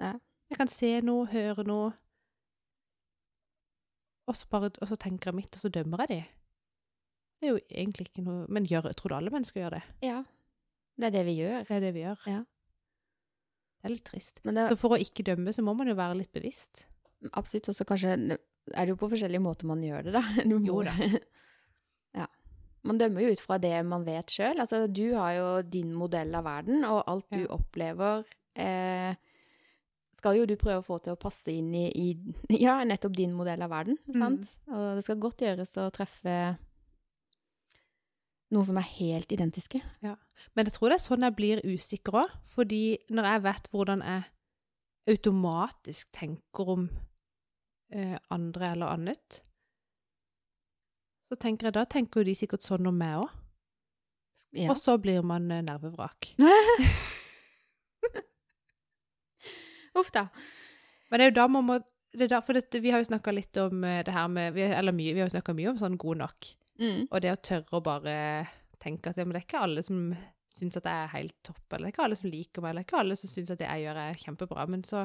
Ja. Jeg kan se noe, høre noe, og så, bare, og så tenker jeg mitt, og så dømmer jeg de. Det er jo egentlig ikke noe Men gjør, tror du alle mennesker gjør det? Ja. Det er det vi gjør. Det er det vi gjør. Ja. Det er litt trist. Men det Så for å ikke dømme, så må man jo være litt bevisst. absolutt Og så kanskje Er det jo på forskjellige måter man gjør det, da. Må- Jo da. ja. Man dømmer jo ut fra det man vet sjøl. Altså, du har jo din modell av verden, og alt du Ja. opplever eh, skal jo du prøve å få til å passe inn i, i ja, nettopp din modell av verden. Mm. Og det skal godt gjøres å treffe noen som er helt identiske. Men jeg tror det er sånn jeg blir usikker òg. Fordi når jeg vet hvordan jeg automatisk tenker om eh, andre eller annet, så tenker jeg da tenker jo de sikkert sånn om meg òg. Ja. Og så blir man eh, nervevrak. Uff da. Men det er jo da man må det er da, for dette, Vi har jo snakka litt om eh, det her med Eller mye, vi har jo snakka mye om sånn god nok. Mm. Og det å tørre å bare tenke at ja, men det er ikke alle som syns at jeg er helt topp, eller det er ikke alle som liker meg, eller det er ikke alle som syns at det jeg gjør er kjempebra, men så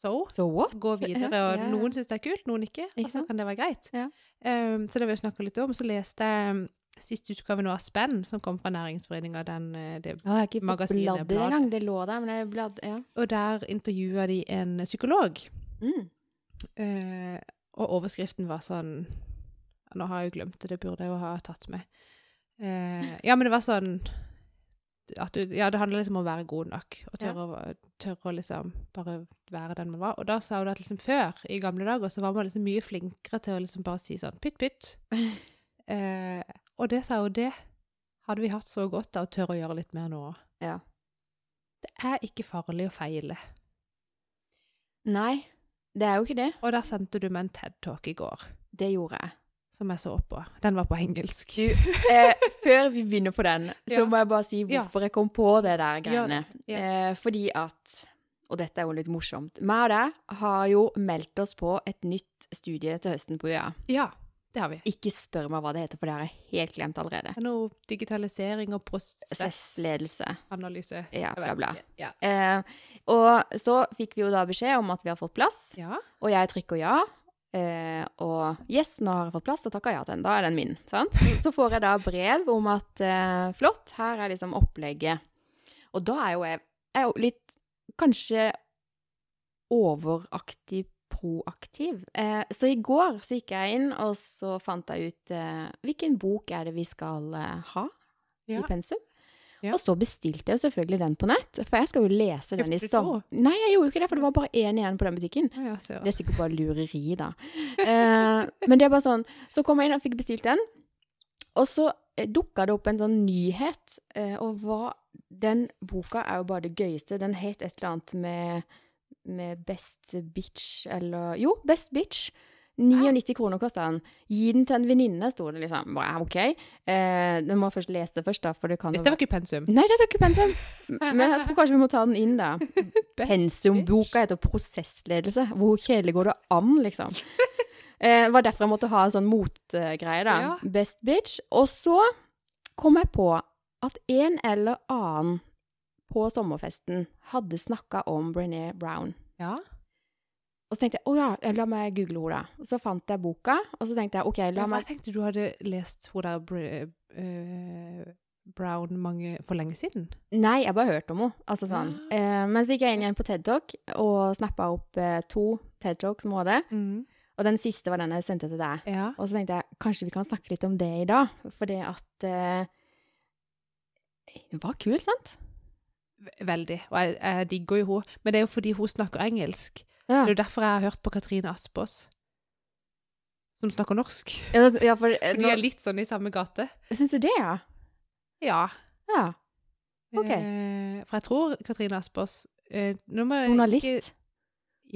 So. So? Gå videre, og ja. noen syns det er kult, noen ikke, og så kan det være greit. Ja. Um, så det vil jeg jo snakka litt om. Så leste jeg um, siste utgave nå av Spenn, som kom fra Næringsforeninga, den eh, det, Ja, jeg har ikke fått bladd det engang. Det lå der, men jeg bladd, ja. og der intervjua de en psykolog. Mm. Uh, og overskriften var sånn Nå har jeg jo glemt det, det burde jeg jo ha tatt med. Uh, ja, men det var sånn at du, Ja, det handler liksom om å være god nok, og tørre, å, tørre å liksom bare være den man var. Og da sa hun at liksom før, i gamle dager, så var man liksom mye flinkere til å liksom bare si sånn pytt, pytt. Eh, og det sa hun, det hadde vi hatt så godt av å tørre å gjøre litt mer nå. Ja. Det er ikke farlig å feile. Nei, det er jo ikke det. Og der sendte du meg en TED-talk i går. Det gjorde jeg. Som jeg så på. Den var på engelsk. Eh, før vi begynner på den, så Ja. må jeg bare si Ja. hvorfor jeg kom på det der greiene. Ja. Eh, fordi at Og dette er jo litt morsomt. Meg og deg har jo meldt oss på et nytt studie til høsten på UiA. Ja, det har vi. Ikke spør meg hva det heter, for det har jeg helt glemt allerede. Det er noe digitalisering og prosessledelse. Analyse. Ja, bla, bla. Ja. Eh, og så fikk vi jo da beskjed om at vi har fått plass, ja. og jeg trykker ja. Eh, og yes, nå har jeg fått plass, og takker ja til den. Da er den min. Sant? Så får jeg da brev om at eh, flott, her er liksom opplegget. Og da er jo jeg, er jo litt kanskje overaktiv, proaktiv. Eh, så i går så gikk jeg inn, og så fant jeg ut eh, hvilken bok er det vi skal eh, ha Ja. i pensum. Ja. Og så bestilte jeg selvfølgelig den på nett, for jeg skal jo lese den i sommer. Nei, jeg gjorde jo ikke det, for det var bare én igjen på den butikken. Ja. Det er sikkert bare lureri, da. Eh, men det er bare sånn Så kom jeg inn og fikk bestilt den, og så eh, dukka det opp en sånn nyhet. Eh, og hva Den boka er jo bare det gøyeste. Den het et eller annet med, med Best Bitch, eller Jo, Best Bitch. 99 kroner kosta den. Gi den til en venninne, sto det liksom. Bare, OK. Eh, du må først lese det først, da, for det kan Dette var ikke pensum. Nei, det var ikke pensum. Men jeg tror kanskje vi må ta den inn, da. Pensumboka heter Prosessledelse. Hvor kjedelig går det an, liksom? Eh, Det var derfor jeg måtte ha en sånn motgreie, da. Ja. Best bitch. Og så kom jeg på at en eller annen på sommerfesten hadde snakka om Brené Brown. Ja. Og så tenkte jeg å ja, la meg google henne, da. Og så fant jeg boka, og så tenkte jeg OK, la meg jeg tenkte du hadde lest hun der eh, Brown mange, for lenge siden. Nei, jeg bare hørte om henne. Altså sånn. Eh, men så gikk jeg inn igjen på TED Talk og snappa opp uh, to TED Talk som hun hadde. Og den siste var den jeg sendte til deg. Ja. Og så tenkte jeg kanskje vi kan snakke litt om det i dag, for det at Hun Det var kul, sant? Veldig. Og jeg, jeg digger jo henne. Men det er jo fordi hun snakker engelsk. Ja. Det er jo derfor jeg har hørt på Katrine Aspaas, som snakker norsk. Ja, for eh, For de er litt sånn i samme gate. Syns du det, ja? Ja. Ja. Ok. Eh, for jeg tror Katrine Aspaas eh, Journalist. Ikke,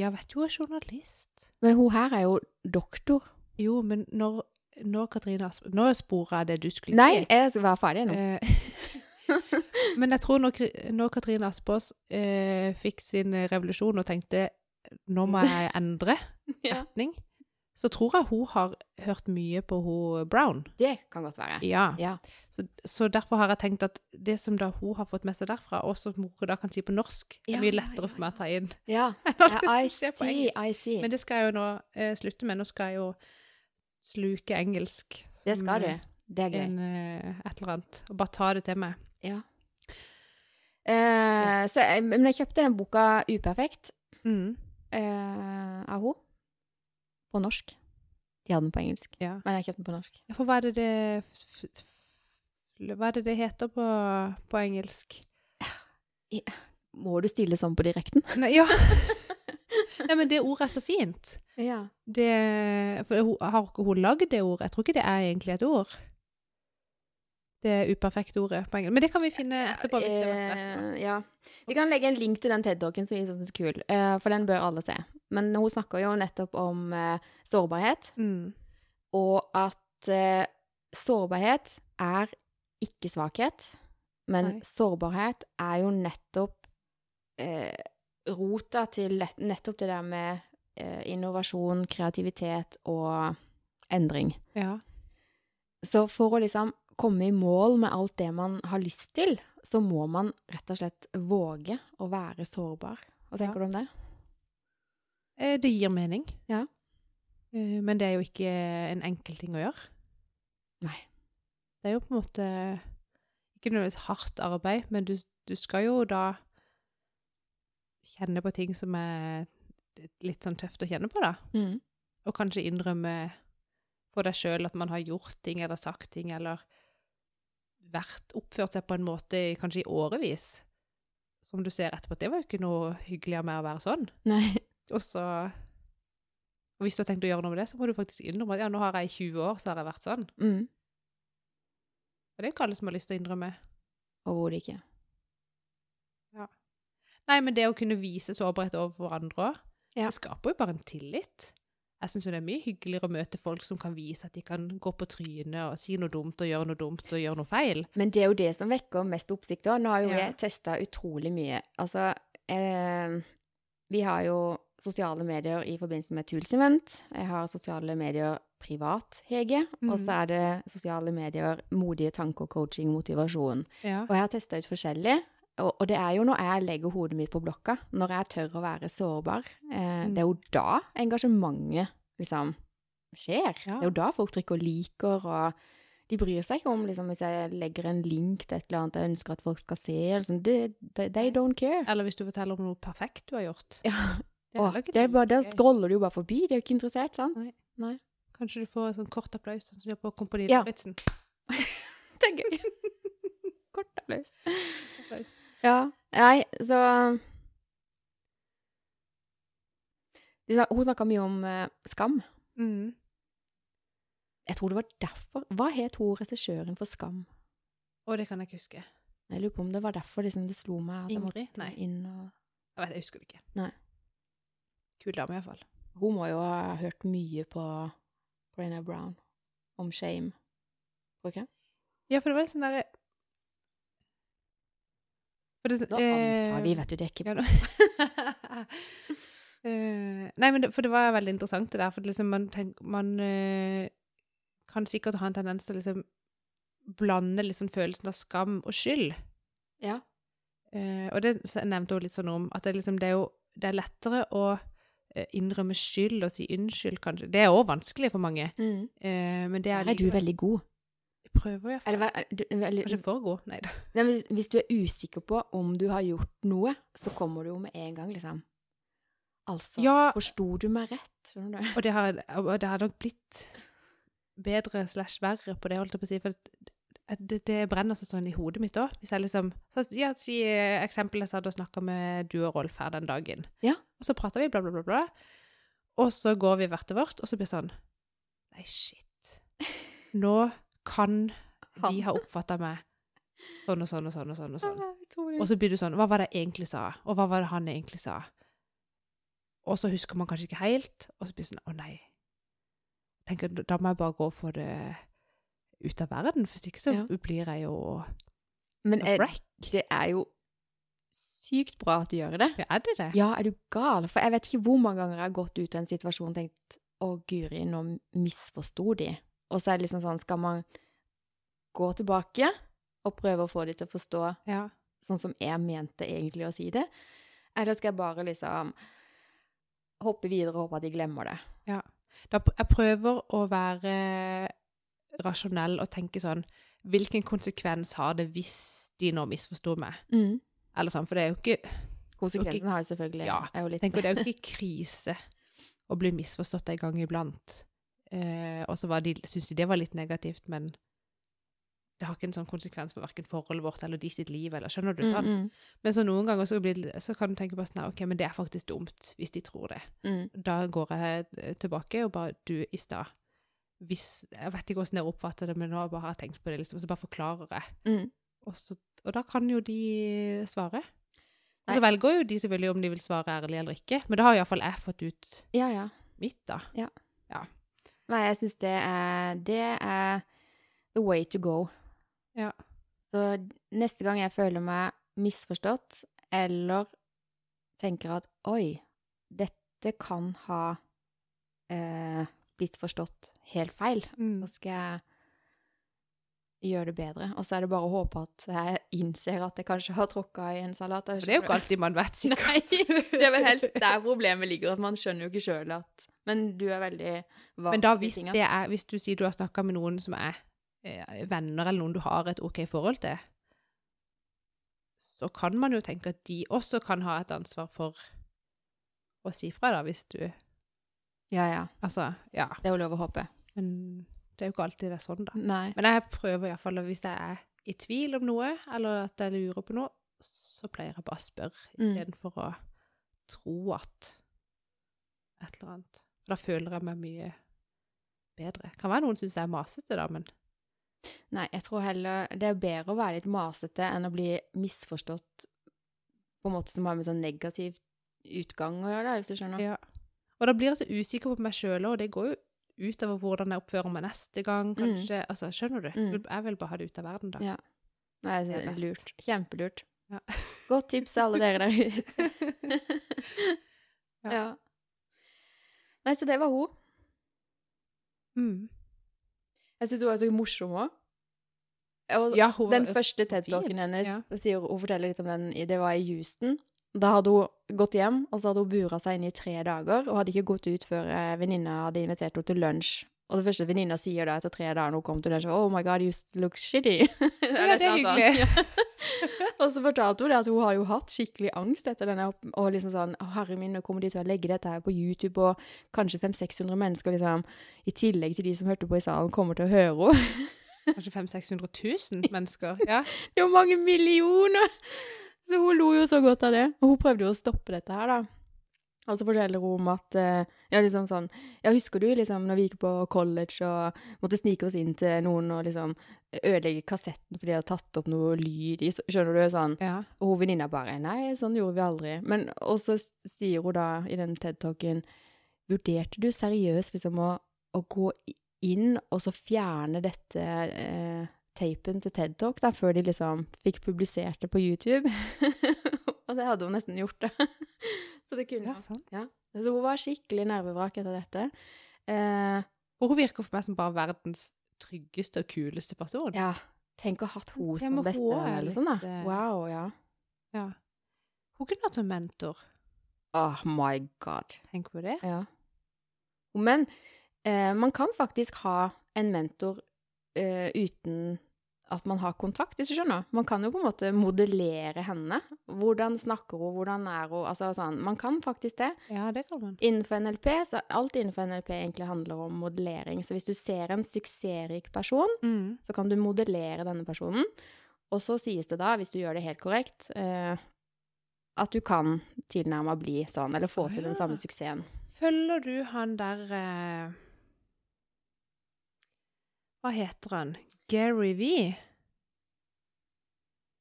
ja, vet du hun er journalist? Men hun her er jo doktor. Jo, men når, når Katrine Aspaas Nå sporer jeg det du skulle si. Nei, jeg skal være ferdig nå. Eh, men jeg tror når, når Katrine Aspaas eh, fikk sin revolusjon og tenkte nå må jeg endre Ja. så tror jeg hun har hørt mye på hun Brown. Det kan godt være. Ja. Ja. Så, så derfor har jeg tenkt at det som da hun har fått med seg derfra, og som hun da kan si på norsk, er mye lettere for meg å ta inn. Ja. I see. I see. Men det skal jeg jo nå eh, slutte med. Nå skal jeg jo sluke engelsk. som, det skal du. eh, Det er gøy. En, eh, et eller annet. Og bare ta det til meg. Ja. Eh, så, men jeg kjøpte den boka Uperfekt Mm. Eh, av henne. På norsk. De hadde den på engelsk, Ja. men jeg kjøpte den på norsk. Ja, For hva er det det Hva er det det heter på, på engelsk? Må du stille sånn på direkten? Nei, ja. Nei, men det ordet er så fint. Ja. Det, for har ikke hun lagd det ordet? Jeg tror ikke det er egentlig et ord. Det uperfekte ordet på engelsk. Men det kan vi finne etterpå hvis det var stress. Eh, ja. Vi kan legge en link til den TED-talken som vi syns er kul, eh, for den bør alle se. Men hun snakker jo nettopp om eh, sårbarhet, Mm. og at sårbarhet er ikke svakhet, men Nei. sårbarhet er jo nettopp eh, rota til nettopp det der med eh, innovasjon, kreativitet og endring. Ja. Så for å liksom komme i mål med alt det man har lyst til, så må man rett og slett våge å være sårbar. Hva tenker Ja. du om det? Eh, Det gir mening. Ja. Eh, Men det er jo ikke en enkel ting å gjøre. Nei. Det er jo på en måte ikke nødvendigvis hardt arbeid, men du, du skal jo da kjenne på ting som er litt sånn tøft å kjenne på, da. Mm. Og kanskje innrømme for deg sjøl at man har gjort ting eller sagt ting, eller vært oppført seg på en måte kanskje i årevis, som du ser etterpå det var jo ikke noe hyggeligere med å være sånn. Nei. Og så og Hvis du har tenkt å gjøre noe med det, så må du faktisk innrømme at ja, nå har jeg i 20 år så har jeg vært sånn. Mm. Og det er jo ikke alle som har lyst til å innrømme. Overhodet ikke. Nei, men det å kunne vise sårbarhet overfor hverandre òg, Ja. det skaper jo bare en tillit. Jeg syns det er mye hyggeligere å møte folk som kan vise at de kan gå på trynet og si noe dumt og gjøre noe dumt og gjøre noe feil. Men det er jo det som vekker mest oppsikt òg. Nå har jo Ja. jeg testa utrolig mye. Altså, eh, vi har jo sosiale medier i forbindelse med Tools Event. Jeg har sosiale medier privat, Hege. Og så Mhm. er det sosiale medier modige tanker, coaching, motivasjon. Ja. Og jeg har testa ut forskjellig. Og, og det er jo når jeg legger hodet mitt på blokka, når jeg tør å være sårbar. Eh, Mm. Det er jo da engasjementet liksom skjer. Ja. Det er jo da folk trykker og 'liker', og de bryr seg ikke om liksom, hvis jeg legger en link til et eller annet jeg ønsker at folk skal se. Liksom, they, they don't care. Eller hvis du forteller om noe perfekt du har gjort. Ja. Det er Åh, bare, der scroller du jo bare forbi. De er jo ikke interessert, sant? Nei. Nei. Kanskje du får en sånn kort applaus, sånn som de gjør på Kompani Ja. Lauritzen. Det er gøy. Kort applaus. Applaus. Ja. Nei, så Hun snakka mye om eh, skam. Mm. Jeg tror det var derfor Hva het hun regissøren for Skam? Å, det kan jeg ikke huske. Jeg lurer på om det var derfor liksom, det slo meg at jeg Ingrid? måtte Nei. inn og Jeg vet, jeg husker det ikke. Nei. Kul dame, iallfall. Hun må jo ha hørt mye på Brenna Brown om shame. Tror du ikke? Ja, for det var litt sånn derre det- eh, antar vi, vet du, det er ikke Ja, da. Eh, nei, men det, for det var veldig interessant det der, for liksom man, tenk, man uh, kan sikkert ha en tendens til å liksom blande liksom følelsen av skam og skyld. Ja. Uh, og det nevnte hun litt sånn om, at det, liksom, det er jo det er lettere å eh, innrømme skyld og si unnskyld, kanskje. Det er òg vanskelig for mange, Mm. eh, men det Der er er du veldig god. Prøver iallfall. Eller, eller, er eller, Kanskje for god? Nei da. Hvis, hvis du er usikker på om du har gjort noe, så kommer du jo med en gang, liksom. Altså, Ja. forsto du meg rett? Du? Og det har, og det har nok blitt bedre slash verre på det, holdt jeg på å si. For det, det, det brenner seg sånn i hodet mitt òg. Hvis jeg liksom så, Ja, si eh, eksempelet jeg satt og snakka med du og Rolf her den dagen. Ja. Og så prater vi, bla, bla, bla, bla. Og så går vi hvert til vårt, og så blir det sånn Nei, shit. Nå kan de ha oppfatta meg sånn og sånn og sånn og sånn. Og sånn. Ah. Og så blir du sånn Hva var det jeg egentlig sa? Og hva var det han egentlig sa? Og så husker man kanskje ikke helt, og så blir det sånn Å, nei. Tenker, da må jeg bare gå for det ut av verden, hvis ikke så Ja. blir jeg jo Men er, det er jo sykt bra at du gjør det. Ja, er det det? Ja, er du gal? For jeg vet ikke hvor mange ganger jeg har gått ut av en situasjon og tenkt å, guri, nå misforsto de. Og så er det liksom sånn, skal man gå tilbake og prøve å få de til å forstå Ja. sånn som jeg mente egentlig å si det? Eller skal jeg bare liksom hoppe videre og håpe at de glemmer det? Da, jeg prøver å være rasjonell og tenke sånn Hvilken konsekvens har det hvis de nå misforstår meg? Eller sånn, for det er jo ikke Konsekvensen har jo selvfølgelig. Ja, er jo litt tenker, Det er jo ikke krise å bli misforstått en gang iblant. Eh, og så var de- syntes de det var litt negativt, men det har ikke en sånn konsekvens for verken forholdet vårt eller de sitt liv. eller Skjønner du? Mm, mm, Men så noen ganger så, blir, så kan du tenke på sånn OK, men det er faktisk dumt, hvis de tror det. mm. Da går jeg eh, tilbake og bare Du, i stad. Jeg vet ikke hvordan dere oppfatter det, men nå bare har jeg tenkt på det, liksom, så bare forklarer jeg. Mm. Og, så, og da kan jo de svare. Og så velger jo de selvfølgelig om de vil svare ærlig eller ikke, men da har iallfall jeg fått ut Ja, ja. mitt, da. Nei, jeg syns det er Det er the way to go. Ja. Så neste gang jeg føler meg misforstått, eller tenker at oi, dette kan ha eh, blitt forstått helt feil, Mm. så skal jeg gjøre det bedre. Og så er det bare å håpe at jeg innser at jeg kanskje har tråkka i en salat. For det er jo ikke alltid man vet sikkert. Nei, det er vel helst der problemet ligger, at man skjønner jo ikke sjøl at Men du er veldig vag Men da hvis er Hvis du sier du har snakka med noen som er eh, venner, eller noen du har et OK forhold til, så kan man jo tenke at de også kan ha et ansvar for å si fra, da, hvis du Ja, ja. Altså, ja. Det er jo lov å håpe. Men det er jo ikke alltid det er sånn, da. Nei. Men jeg prøver iallfall, hvis jeg er i tvil om noe, eller at jeg lurer på noe, så pleier jeg bare å spørre, Mm. istedenfor å tro at et eller annet. Da føler jeg meg mye bedre. Kan være noen syns jeg er masete, da, men Nei, jeg tror heller det er bedre å være litt masete enn å bli misforstått på en måte som har med sånn negativ utgang å gjøre, da, hvis du skjønner. ja. Og da blir jeg så usikker på meg sjøl òg, og det går jo utover hvordan jeg oppfører meg neste gang, kanskje. Altså, skjønner du? Mm. Jeg vil bare ha det ut av verden, da. Ja. Nei, Det er lurt. Kjempelurt. Ja. Godt tips til alle dere der ute. Ja. ja. Nei, så det var hun. Mm. Jeg syns hun var så morsom òg. Og Ja, hun den første. TED-talken hennes, Ja. sier, hun forteller litt om den, det var i Houston. Da hadde hun gått hjem, og så hadde hun bura seg inne i tre dager, og hadde ikke gått ut før eh, venninna hadde invitert henne til lunsj. Og det første venninna sier da etter tre dager når hun kom til lunsj, Oh my God, you look shitty. Ja, det er hyggelig. og så fortalte hun det at hun har jo hatt skikkelig angst etter denne, og liksom sånn, å herre min, nå kommer de til å legge dette her på YouTube, og kanskje 500-600 mennesker liksom, i tillegg til de som hørte på i salen, kommer til å høre henne. Kanskje 500 000-600 000 mennesker. Ja. Det er jo mange millioner! Så hun lo jo så godt av det. Og hun prøvde jo å stoppe dette her, da. Og så forteller hun om at eh, Ja, liksom sånn Ja, husker du liksom når vi gikk på college og måtte snike oss inn til noen og liksom ødelegge kassetten fordi de hadde tatt opp noe lyd i Skjønner du? Sånn. ja. Og hun venninna bare Nei, sånn gjorde vi aldri. Men og så sier hun da i den TED-talken Vurderte du seriøst liksom å, å gå inn og så fjerne dette eh, tapen til TED Talk da, før de liksom fikk publisert det på YouTube? og det hadde hun nesten gjort, det. så det kunne ja, hun. sant. Så hun var skikkelig nervevrak etter dette. Eh, hun virker for meg som bare verdens tryggeste og kuleste person. ja, tenk å ha hatt henne som beste. hun bestevenn er eller sånn, da. Wow, ja. Ja. Hun kunne hatt som mentor. Oh my god. Tenk på det. Ja. Men eh, man kan faktisk ha en mentor eh, uten at man har kontakt, hvis du skjønner. Man kan jo på en måte modellere henne. Hvordan snakker hun, hvordan er hun? Altså sånn, man kan faktisk det. Ja, det kan man. Innenfor NLP, så alt innenfor NLP egentlig handler om modellering. Så hvis du ser en suksessrik person, Mm. så kan du modellere denne personen. Og så sies det da, hvis du gjør det helt korrekt, eh, at du kan tilnærma bli sånn, eller få til den samme suksessen. Følger du han der eh, Hva heter han? Gary V?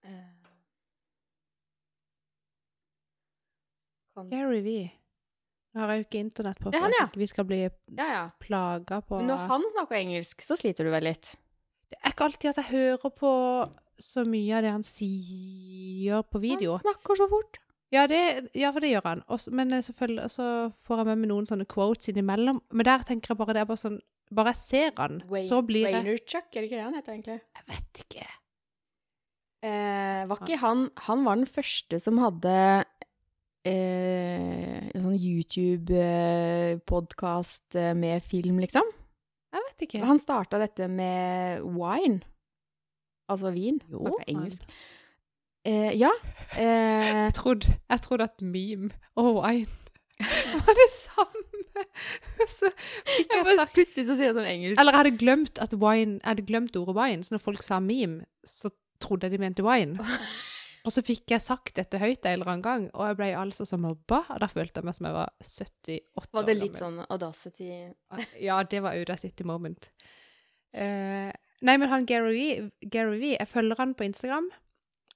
Uh, Kan... Gary V. Nå har jeg jo ikke internett på, for ja. vi skal bli Ja, ja. plaga på Men når han snakker engelsk, så sliter du vel litt? Det er ikke alltid at jeg hører på så mye av det han sier på video. Han snakker så fort. Ja, det, ja for det gjør han. Også, men eh, selvfølgelig så får jeg med meg noen sånne quotes innimellom. Men der tenker jeg bare det er bare sånn Bare jeg ser han, Wayne- så blir jeg Vaynerchuk, er det ikke det han heter egentlig? Jeg vet ikke. Eh, var ikke han Han var den første som hadde eh, en sånn YouTube-podkast eh, med film, liksom. Jeg vet ikke. Han starta dette med wine. Altså vin. Jo, Snakka engelsk. Eh, ja. Eh, Jeg trodde, jeg trodde at meme og wine var det samme. Så fikk jeg sagt plutselig så sier jeg sånn engelsk. Eller jeg hadde glemt wine Jeg hadde glemt ordet wine, så når folk sa meme, så trodde jeg de mente wine. Og så fikk jeg sagt dette høyt en eller annen gang, og jeg ble altså så mobba, og da følte jeg meg som jeg var 78 Var det litt sånn audacity Ja, det var Audacity moment. Uh, nei, men han Gary Vee, Gary Vee, jeg følger han på Instagram,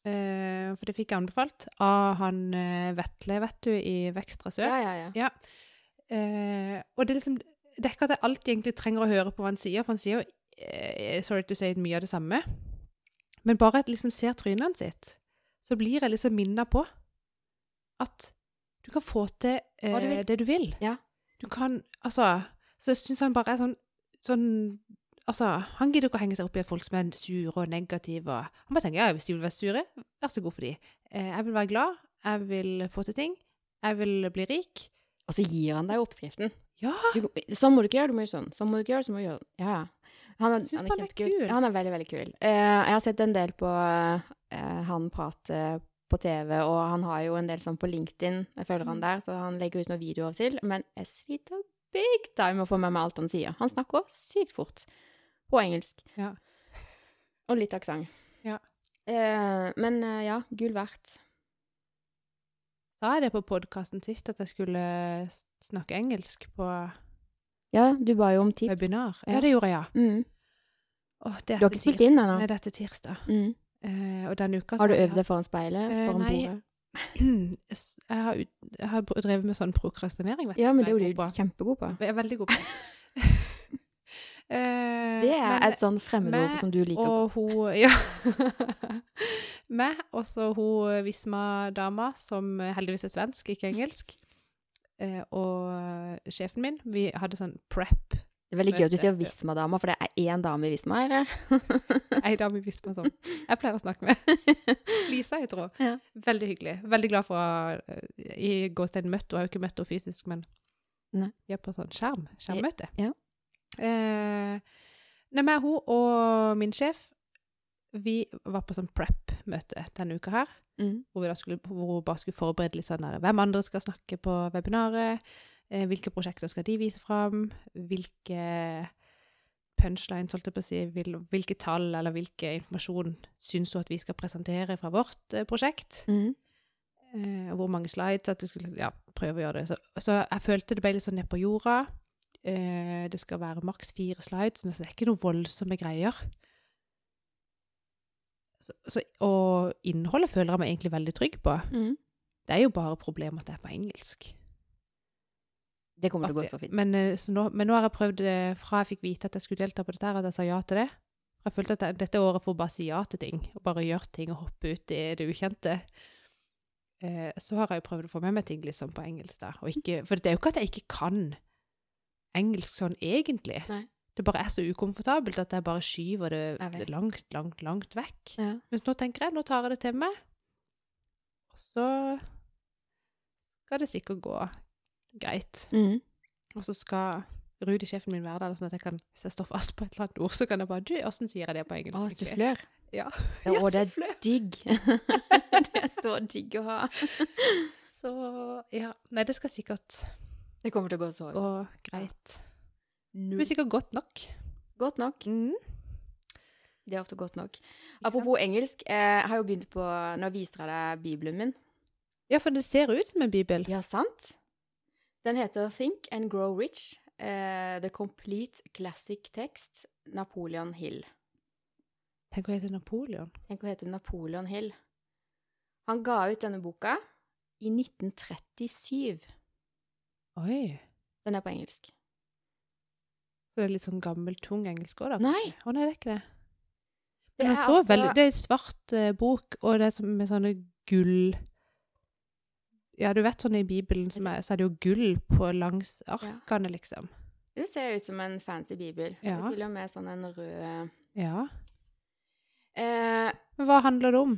Uh, for det fikk jeg anbefalt av han uh, Vetle, vet du, i Vekstra Sør. Ja, ja, ja. Eh, og det er liksom Det er ikke at jeg alltid egentlig trenger å høre på hva han sier, for han sier jo eh, sorry to say mye av det samme. Men bare at jeg liksom ser trynene sitt, så blir jeg liksom minna på at du kan få til eh, du det du vil. Ja. Du kan Altså Så jeg syns han bare er sånn sånn Altså, han gidder ikke å henge seg opp i at folk som er sure og negative. Og han bare tenker ja, hvis de vil være sure, vær så god for de. Eh, jeg vil være glad, jeg vil få til ting, jeg vil bli rik. Og så gir han deg oppskriften. Ja! Du, sånn må du ikke gjøre, du må gjøre sånn. Sånn må du ikke gjøre, så må du gjøre Ja, ja. Han er, Syns han er han er kul. Han er veldig, veldig kul. Uh, jeg har sett en del på uh, han prate på TV, og han har jo en del sånn på LinkedIn. Jeg følger Mm. han der, så han legger ut noen videoer av og til. Men jeg sliter big time å få med meg alt han sier. Han snakker sykt fort. På engelsk. Ja. Og litt aksent. Ja. Uh, men eh, ja, gull verdt. Sa jeg det på podkasten sist, at jeg skulle snakke engelsk på Ja, du ba jo om tips. webinar? Ja. Det gjorde jeg, ja. Mm. Åh, det Du har ikke spilt inn ennå? Nei, det er tirsdag. Mm. Eh, og denne uka så Har du øvd deg foran speilet? Eh, Foran nei. bordet? Jeg har, jeg har drevet med sånn prokrastinering, vet Ja, men det er jo du kjempegod på. Jeg er veldig god på. Eh, Det er men- et sånn fremmedord som du liker godt. Og hun Ja. Meg, og så hun Visma-dama, som heldigvis er svensk, ikke engelsk. Eh, og sjefen min. Vi hadde sånn prep. Det er veldig gøy at du sier Visma-dama, for det er én dame i Visma, eller? Ei dame i Visma som jeg pleier å snakke med. Lisa jeg tror. Ja. Veldig hyggelig. Veldig glad for å eh, i gåstedet møtt henne. Jeg har jo ikke møtt henne fysisk, men Nei. vi er på sånn skjerm. Skjermmøte. Ja. Eh, nei, men hun og min sjef, vi var på sånn prep-møte denne uka her. Mm. hvor vi da skulle, hvor hun bare skulle forberede litt sånn der, hvem andre skal snakke på webinaret, eh, hvilke prosjekter skal de vise fram, hvilke punchlines, holdt jeg på å si, vil, hvilke tall eller hvilke informasjon syns hun at vi skal presentere fra vårt eh, prosjekt, Mm. eh, hvor mange slides, at du skulle, ja, prøve å gjøre det. Så, så jeg følte det ble litt sånn ned på jorda. Eh, det skal være maks fire slides, så det er ikke noen voldsomme greier. Så, så, og innholdet føler jeg meg egentlig veldig trygg på. Mm. Det er jo bare problemet at det er på engelsk. Det kommer til å gå så fint. Men, eh, så nå, men nå har jeg prøvd det fra jeg fikk vite at jeg skulle delta på dette, her, at jeg sa ja til det. Jeg følte at jeg, dette året får bare si ja til ting, og bare gjøre ting og hoppe ut i det ukjente. Eh, så har jeg jo prøvd å få med meg ting liksom på engelsk, da. Og ikke, for det er jo ikke at jeg ikke kan engelsk sånn egentlig. Nei. Det bare er så ukomfortabelt at jeg bare skyver det langt, langt, langt vekk. Ja. Mens nå tenker jeg, nå tar jeg det til meg, og så skal det sikkert gå greit. Mm. Og så skal Rudi, sjefen min, være der, sånn at jeg kan, hvis jeg står fast på et eller annet ord, så kan jeg bare Du, åssen sier jeg det på engelsk? Å, egentlig?» sufflør. Ja. Ja, og det er digg. det er så digg å ha. Så ja. Nei, det skal sikkert Det kommer til å gå så gå greit. Null. Hvis sikkert godt nok. Godt nok. Mm. Det er ofte godt nok. Apropos engelsk, eh, jeg har jo begynt på Nå viser jeg deg bibelen min. Ja, for det ser ut som en bibel. Ja, sant? Den heter Think and Grow Rich. Uh, The Complete Classic Text. Napoleon Hill. Tenk å hete Napoleon. Tenk å hete Napoleon Hill. Han ga ut denne boka i 1937. Oi. Den er på engelsk. Så det er litt sånn gammel, tung engelsk òg, da? Nei. Å nei, det er ikke det. Det er så altså- veldig, det er svart eh, bok, og det er med sånne gull Ja, du vet sånn i Bibelen som er, så er det jo gull på langs arkene, liksom. Det ser ut som en fancy bibel. Ja. er til og med sånn en rød Ja. eh, Men hva handler det om?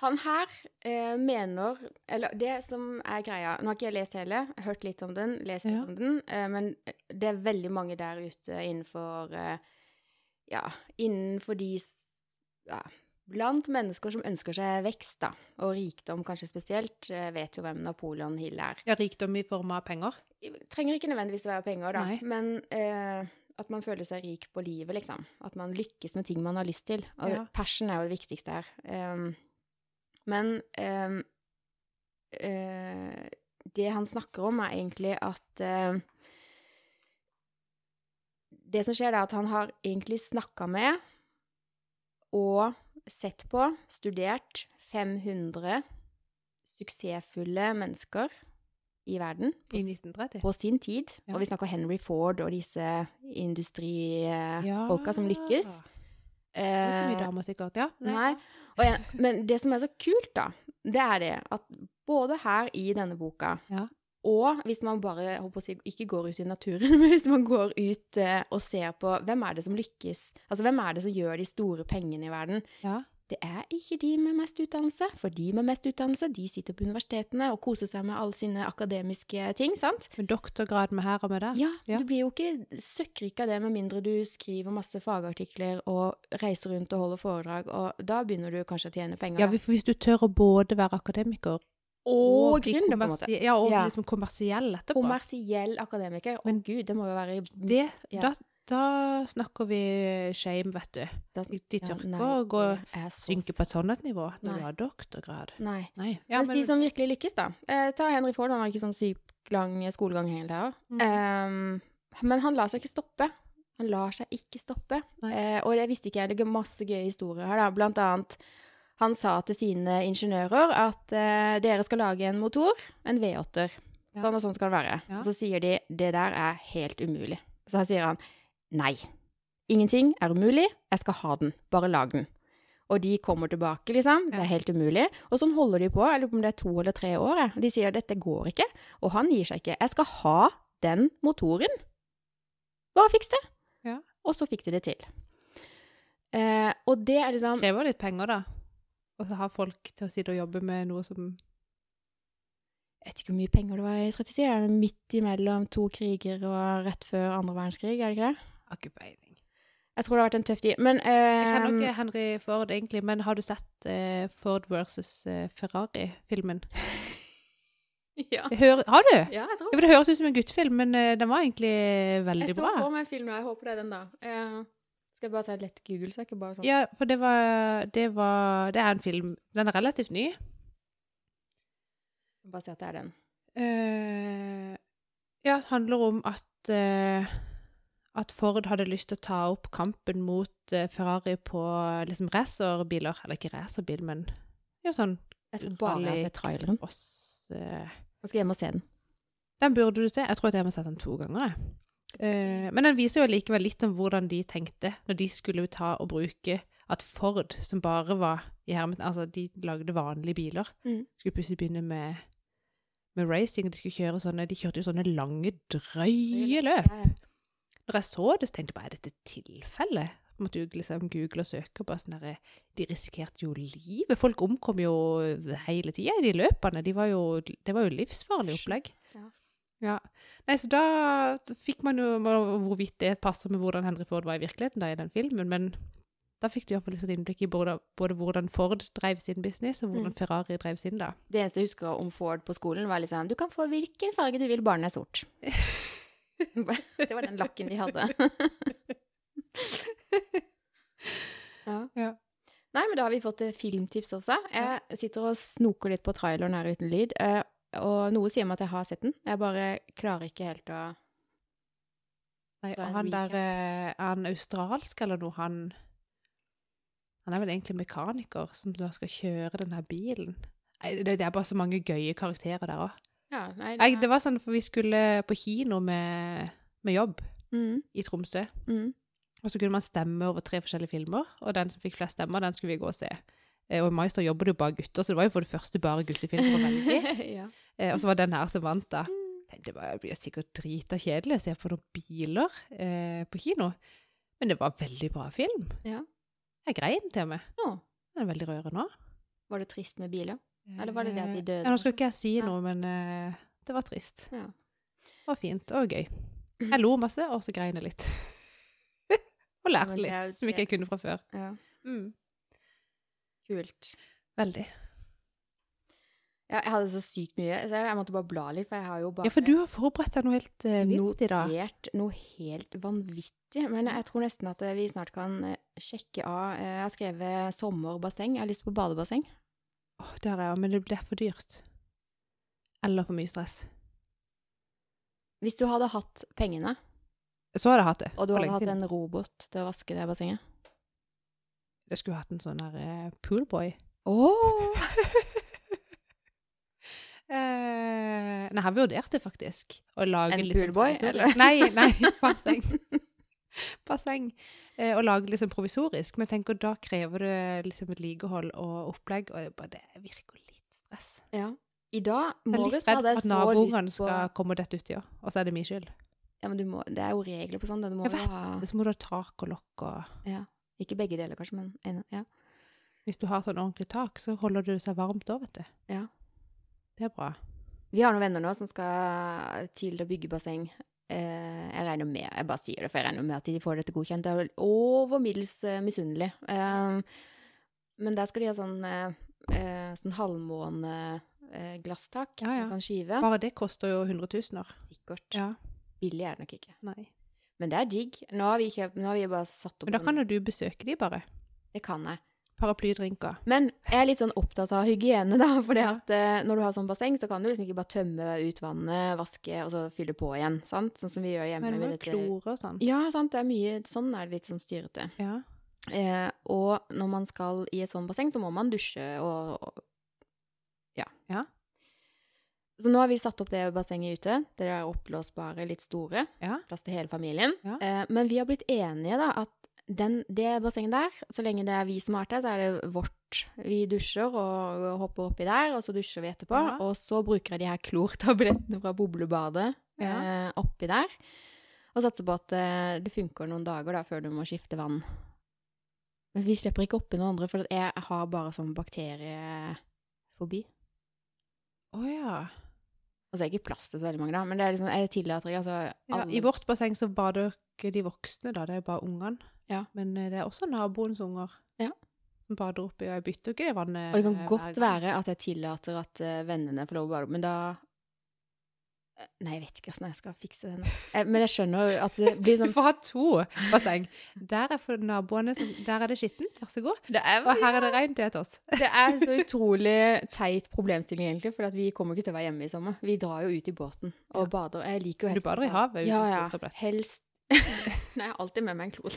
Han her eh, mener Eller det som er greia Nå har ikke jeg lest hele, jeg har hørt litt om den, lest Ja. om den, eh, men det er veldig mange der ute innenfor eh, Ja, innenfor de ja, Blant mennesker som ønsker seg vekst, da, og rikdom kanskje spesielt, eh, vet jo hvem Napoleon Hill er. Ja, rikdom i form av penger? Trenger ikke nødvendigvis være penger, da, Nei. men eh, at man føler seg rik på livet, liksom. At man lykkes med ting man har lyst til. Og Ja. passion er jo det viktigste her. Um, Men eh, eh, det han snakker om, er egentlig at eh, Det som skjer, er at han har egentlig snakka med og sett på, studert, 500 suksessfulle mennesker i verden på, I 1930. på sin tid. Ja. Og vi snakker Henry Ford og disse industrifolka som lykkes. Det er ikke mye Eh, sikkert. Ja. Nei. Jeg, men det som er så kult, da, det er det at både her i denne boka Ja. og hvis man bare si, ikke går ut i naturen, men hvis man går ut eh, og ser på hvem er det som lykkes, altså hvem er det som gjør de store pengene i verden, Ja. Det er ikke de med mest utdannelse. For de med mest utdannelse, de sitter på universitetene og koser seg med alle sine akademiske ting, sant? Med doktorgrad med her og med der. Ja, Ja. du blir jo ikke søkkrik av det med mindre du skriver masse fagartikler og reiser rundt og holder foredrag, og da begynner du kanskje å tjene penger. Ja, for hvis du tør å både være akademiker og og gründer, på en måte. Ja, og Ja. liksom kommersiell etterpå. Kommersiell akademiker. Å gud, det må jo være det, Ja. da, da snakker vi shame, vet du. De Ja, tør ikke å gå synke på et sånt nivå når du har doktorgrad. Nei. Nei. Mens de som virkelig lykkes, da. Eh, ta Henry Ford, han har ikke sånn sykt lang skolegang heller. Mm. Um, men han lar seg ikke stoppe. Han lar seg ikke stoppe. Eh, og det visste ikke jeg. Det er masse gøye historier her, da. Blant annet han sa til sine ingeniører at eh, dere skal lage en motor, en V8-er. Sånn og sånn skal det være. Ja. Så sier de det der er helt umulig. Så sier han nei. Ingenting er umulig, jeg skal ha den. Bare lag den. Og de kommer tilbake, liksom. Det er helt umulig. Og sånn holder de på. Jeg lurer på om det er to eller tre år. jeg. De sier dette går ikke. Og han gir seg ikke. Jeg skal ha den motoren. Bare fiks det. Ja. Og så fikk de det til. Eh, og det er liksom krever litt penger, da. Og så har folk til å sitte og jobbe med noe som Jeg vet ikke hvor mye penger det var i 37. Er det Midt imellom to kriger og rett før andre verdenskrig, er det ikke det? Har ikke peiling. Jeg tror det har vært en tøff tid. Men Jeg kjenner eh, ikke Henry Ford, egentlig, men har du sett eh, Ford versus eh, Ferrari-filmen? ja. Hører- Har du? ja, jeg tror Ja, for Det høres ut som en guttefilm, men eh, den var egentlig veldig bra. Jeg så bra. for meg en film nå. Jeg håper det er den, da. Uh, skal jeg bare ta et lett Google, så det ikke bare sånn Ja, for det var, det var Det er en film. Den er relativt ny. Bare si at det er den. Uh, ja, det handler om at eh, at Ford hadde lyst til å ta opp kampen mot eh, Ferrari på liksom racerbiler. Eller ikke racerbil, men jo sånn Jeg tror bare jeg har sett traileren. eh, Nå skal jeg hjem og se den. Den burde du se. Jeg tror at jeg har sett den to ganger. Eh, men den viser jo likevel litt om hvordan de tenkte når de skulle ta og bruke at Ford, som bare var i hermet, altså de lagde vanlige biler, Mm. skulle plutselig begynne med, med racing. De skulle kjøre sånne, de kjørte jo sånne lange, drøye løp. Ja, ja. Når jeg så det, så tenkte jeg bare, er dette tilfellet? Måtte jo liksom google og søke på sånn derre De risikerte jo livet. Folk omkom jo hele tida i de løpene. De var jo, det var jo livsfarlig opplegg. Ja. Ja. Nei, så da fikk man jo hvorvidt det passer med hvordan Henry Ford var i virkeligheten da i den filmen, men da fikk du iallfall et innblikk i både, både hvordan Ford drev sin business, og hvordan Mm. Ferrari drev sin, da. Det eneste jeg husker om Ford på skolen, var liksom Du kan få hvilken farge du vil, barnet er sort. det var den lakken de hadde. ja. Ja. Nei, men da har vi fått eh, filmtips også. Jeg sitter og snoker litt på traileren her uten lyd, eh, og noe sier meg at jeg har sett den. Jeg bare klarer ikke helt å Nei, og han der eh, Er han australsk eller noe? Han Han er vel egentlig mekaniker som da skal kjøre denne bilen. Nei, det er bare så mange gøye karakterer der òg. Ja, nei, Nei, det var sånn for vi skulle på kino med, med jobb mm, i Tromsø. mm. Og så kunne man stemme over tre forskjellige filmer, og den som fikk flest stemmer, den skulle vi gå og se. Eh, Og i Maestro jobber det jo bare gutter, så det var jo for det første bare guttefilmer å velge ja. Eh, Og så var den her som vant, da. Det var, det blir sikkert drita kjedelig å se på noen biler eh, på kino, men det var veldig bra film. Ja. Jeg grein til og med. Ja. Den er veldig rørende òg. var det trist med biler? Eller var det det at de døde? Ja, nå skal ikke jeg si noe, men uh, det var trist. Ja. Det var fint og gøy. Jeg lo masse, og så grein jeg litt. og lærte litt, som ikke jeg kunne fra før. ja. Mm. Kult. Veldig. Ja, jeg hadde så sykt mye, så jeg måtte bare bla litt, for jeg har jo bare Ja, for du har forberedt deg noe helt uh, vilt i dag. notert noe helt vanvittig. Men jeg tror nesten at eh, vi snart kan eh, sjekke av eh, Jeg har skrevet sommerbasseng. Jeg har lyst på badebasseng. Åh, det har jeg òg, men det blir for dyrt. Eller for mye stress. Hvis du hadde hatt pengene, Så hadde jeg hatt det. og du hadde hatt en robot til å vaske det bassenget Jeg skulle hatt en sånn der eh, poolboy. Åh! Eh, nei, jeg har vurdert det faktisk. Å lage En litt sånn poolboy, eller? Nei, nei, basseng. basseng. Eh, å lage litt sånn provisorisk. Men jeg tenker da krever det liksom vedlikehold og opplegg, og bare, det virker litt stress. Ja. I dag er litt morges redd hadde jeg at så lyst på skal komme og dette uti, ja. og så er det min skyld. Ja, men du må, det er jo regler på sånn. Du må Jeg vet ha Så må du ha tak og lokk og ja. Ikke begge deler, kanskje, men en, ja. Hvis du har sånn ordentlig tak, så holder det seg varmt da, vet du. Ja. Det er bra. Vi har noen venner nå som skal til å bygge basseng. Eh, jeg regner med, jeg bare sier det, for jeg regner med at de får dette godkjent. Det er over middels eh, misunnelig. Eh, men der skal de ha sånn, sånn halvmåne-glasstak. Ja, ja. Man kan skyve. Bare det koster jo hundretusener. Sikkert. Ja. Billig er det nok ikke. Nei. Men det er digg. Nå har vi, kjøpt, nå har vi bare satt opp Men da kan jo du besøke de bare. Det kan jeg. Paraplydrinker. Men jeg er litt sånn opptatt av hygiene, da. For eh, når du har sånn basseng, så kan du liksom ikke bare tømme ut vannet, vaske, og så fylle på igjen. sant? Sånn som vi gjør hjemme Men det dette. klore og sånn. Ja, sant. Det er mye Sånn er det litt sånn styrete. Ja. Eh, og når man skal i et sånt basseng, så må man dusje og, og Ja. Ja. Så nå har vi satt opp det bassenget ute. Det er oppblåsbare, litt store. Ja. Plass til hele familien. Ja. Eh, men vi har blitt enige, da, at den, det bassenget der, så lenge det er vi som har det, så er det vårt. Vi dusjer og hopper oppi der, og så dusjer vi etterpå. Ja. Og så bruker jeg de her klortablettene fra boblebadet Ja. eh, oppi der. Og satser på at eh, det funker noen dager da, før du må skifte vann. Men vi slipper ikke oppi noen andre, for jeg har bare sånn bakteriefobi. Å ja. Altså, det er ikke plass til så veldig mange, da, men det er liksom, jeg tillater ikke, altså ja. I vårt basseng så bader ikke de voksne, da. Det er bare ungene. Ja. Men eh, det er også naboens unger Ja. som bader oppi, og jeg bytter jo ikke det vannet Og det kan eh, godt være at jeg tillater at eh, vennene får lov å bade, men da Nei, jeg vet ikke hvordan jeg skal fikse det. nå. Men jeg skjønner jo at det blir sånn Du får ha to basseng. Der er for naboene som Der er det skittent, vær så god. Det er, Og her er det rent til oss. det er så utrolig teit problemstilling, egentlig, for at vi kommer ikke til å være hjemme i sommer. Vi drar jo ut i båten og Ja. bader. Jeg liker jo Du bader i havet Ja, ja. Helst Nei, jeg har alltid med meg en klor.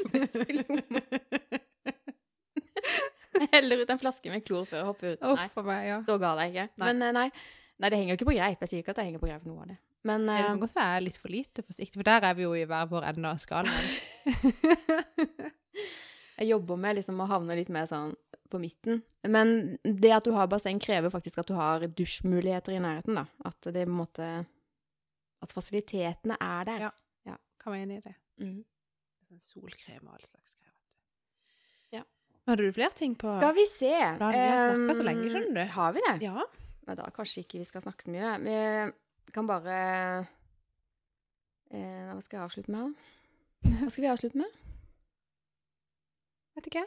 Jeg heller ut en flaske med klor før jeg hopper ut. Nei. oh, meg, ja. Så gal er jeg ikke. Nei. Men eh, nei. nei, det henger jo ikke på greip. Jeg sier ikke at det henger på greip noe av det. Men Det eh, kan godt være litt for lite forsiktig, for der er vi jo i hver vår ende av skalaen. jeg jobber med liksom å havne litt mer sånn på midten. Men det at du har basseng, krever faktisk at du har dusjmuligheter i nærheten, da. At det på en måte At fasilitetene er der. Ja. Kan være enig i det. Mm. Sånn solkrem og all slags du. Ja. Hadde du flere ting på Skal vi se planen? Vi har snakket så lenge, skjønner du. Har vi det? Ja. Nei, da kanskje ikke vi skal snakke så mye. Vi kan bare eh, Hva skal jeg avslutte med, da? Hva skal vi avslutte med? Vet ikke.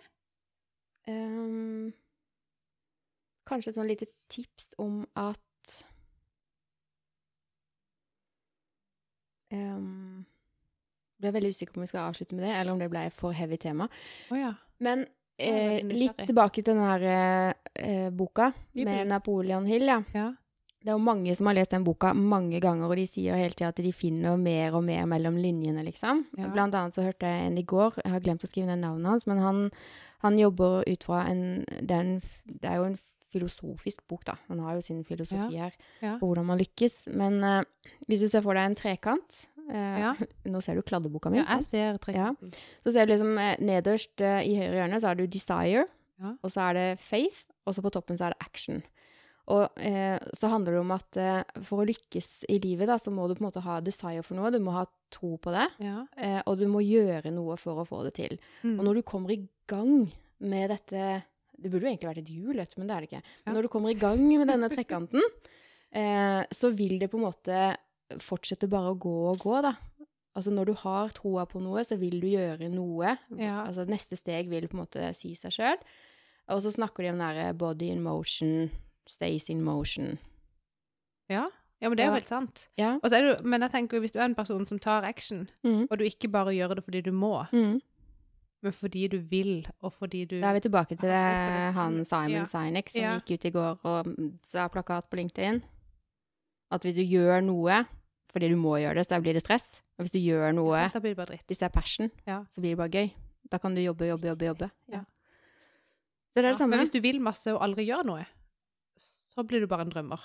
Um, kanskje et sånn lite tips om at um, Ble veldig usikker på om vi skal avslutte med det, eller om det ble for heavy tema. Oh, ja. Men eh, litt tilbake til den her eh, boka med Napoleon Hill, ja. ja. Det er jo mange som har lest den boka mange ganger, og de sier hele tida at de finner mer og mer mellom linjene, liksom. Ja. Blant annet så hørte jeg en i går, jeg har glemt å skrive ned navnet hans, men han, han jobber ut fra en det, en det er jo en filosofisk bok, da. Han har jo sin filosofi her Ja. på hvordan man lykkes. Men eh, hvis du ser for deg en trekant eh, Ja. Nå ser du kladdeboka mi. ja, jeg ser trekanten. Så ser du liksom eh, nederst eh, i høyre hjørne så har du desire, Ja. og så er det faith, og så på toppen så er det action. Og eh, så handler det om at eh, for å lykkes i livet, da, så må du på en måte ha desire for noe, du må ha tro på det, Ja. eh, og du må gjøre noe for å få det til. Mm. Og når du kommer i gang med dette Det burde jo egentlig vært et hjul, men det er det ikke. Ja. Men når du kommer i gang med denne trekanten, eh, så vil det på en måte fortsette bare å gå og gå, da. Altså når du har troa på noe, så vil du gjøre noe. Ja. Altså neste steg vil på en måte si seg sjøl. Og så snakker de om den der body in motion, stays in motion. ja. Ja, men det er jo helt sant. Ja. Og så er det, men jeg tenker hvis du er en person som tar action, Mm. og du ikke bare gjør det fordi du må, Mm. men fordi du vil, og fordi du Da er vi tilbake til det, han Simon ja. Sinek som gikk ut i går og sa plakat på LinkedIn. At hvis du gjør noe fordi du må gjøre det, så blir det stress. Og hvis du gjør noe sant, blir det bare dritt. hvis det er passion, Ja. så blir det bare gøy. Da kan du jobbe, jobbe, jobbe, jobbe. Ja. Så det er det samme. Men hvis du vil masse og aldri gjør noe, så blir du bare en drømmer.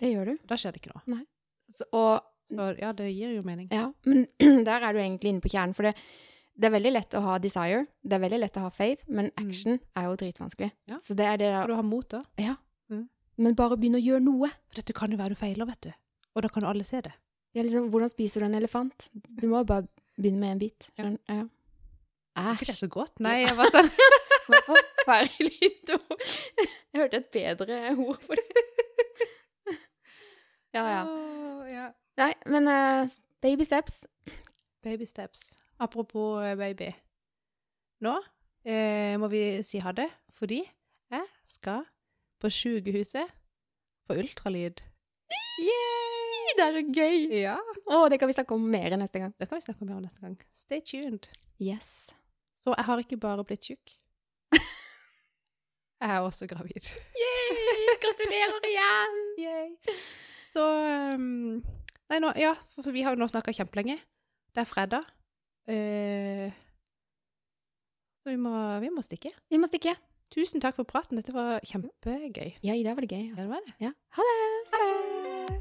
Det gjør du. Da skjer det ikke noe. Så, og Så ja, det gir jo mening. Ja, men der er du egentlig inne på kjernen, for det, det er veldig lett å ha desire, det er veldig lett å ha faith, men action er jo dritvanskelig. Ja. Så det er det Og du har mot da. Ja. Mm. Men bare begynn å gjøre noe. For dette kan jo være du feiler, vet du. Og da kan alle se det. Ja, liksom, hvordan spiser du en elefant? Du må jo bare begynne med en bit. Ja. Ja. Er ikke det Æsj. så godt? Nei, jeg var sånn Forferdelig ord. Jeg hørte et bedre ord for det. Ja, ja. Oh, ja. Nei, men uh, baby steps. Baby steps. Apropos eh, baby. Nå eh, må vi si ha det, fordi jeg skal på sykehuset på ultralyd. Yay! Det er så gøy! Ja. Oh, det kan vi snakke om mer neste gang. Det kan vi snakke mer om neste gang. Stay tuned. Yes. Så jeg har ikke bare blitt tjukk. Jeg er også gravid. Yay! Gratulerer igjen! Yay. Så um, Nei, nå, ja, for vi har jo nå snakka kjempelenge. Det er fredag. Uh, så vi må, vi må stikke. Vi må stikke. Tusen takk for praten. Dette var kjempegøy. Ja, i dag var det gøy. Ja, Altså. det var det. Ja. Ha det! Ha det!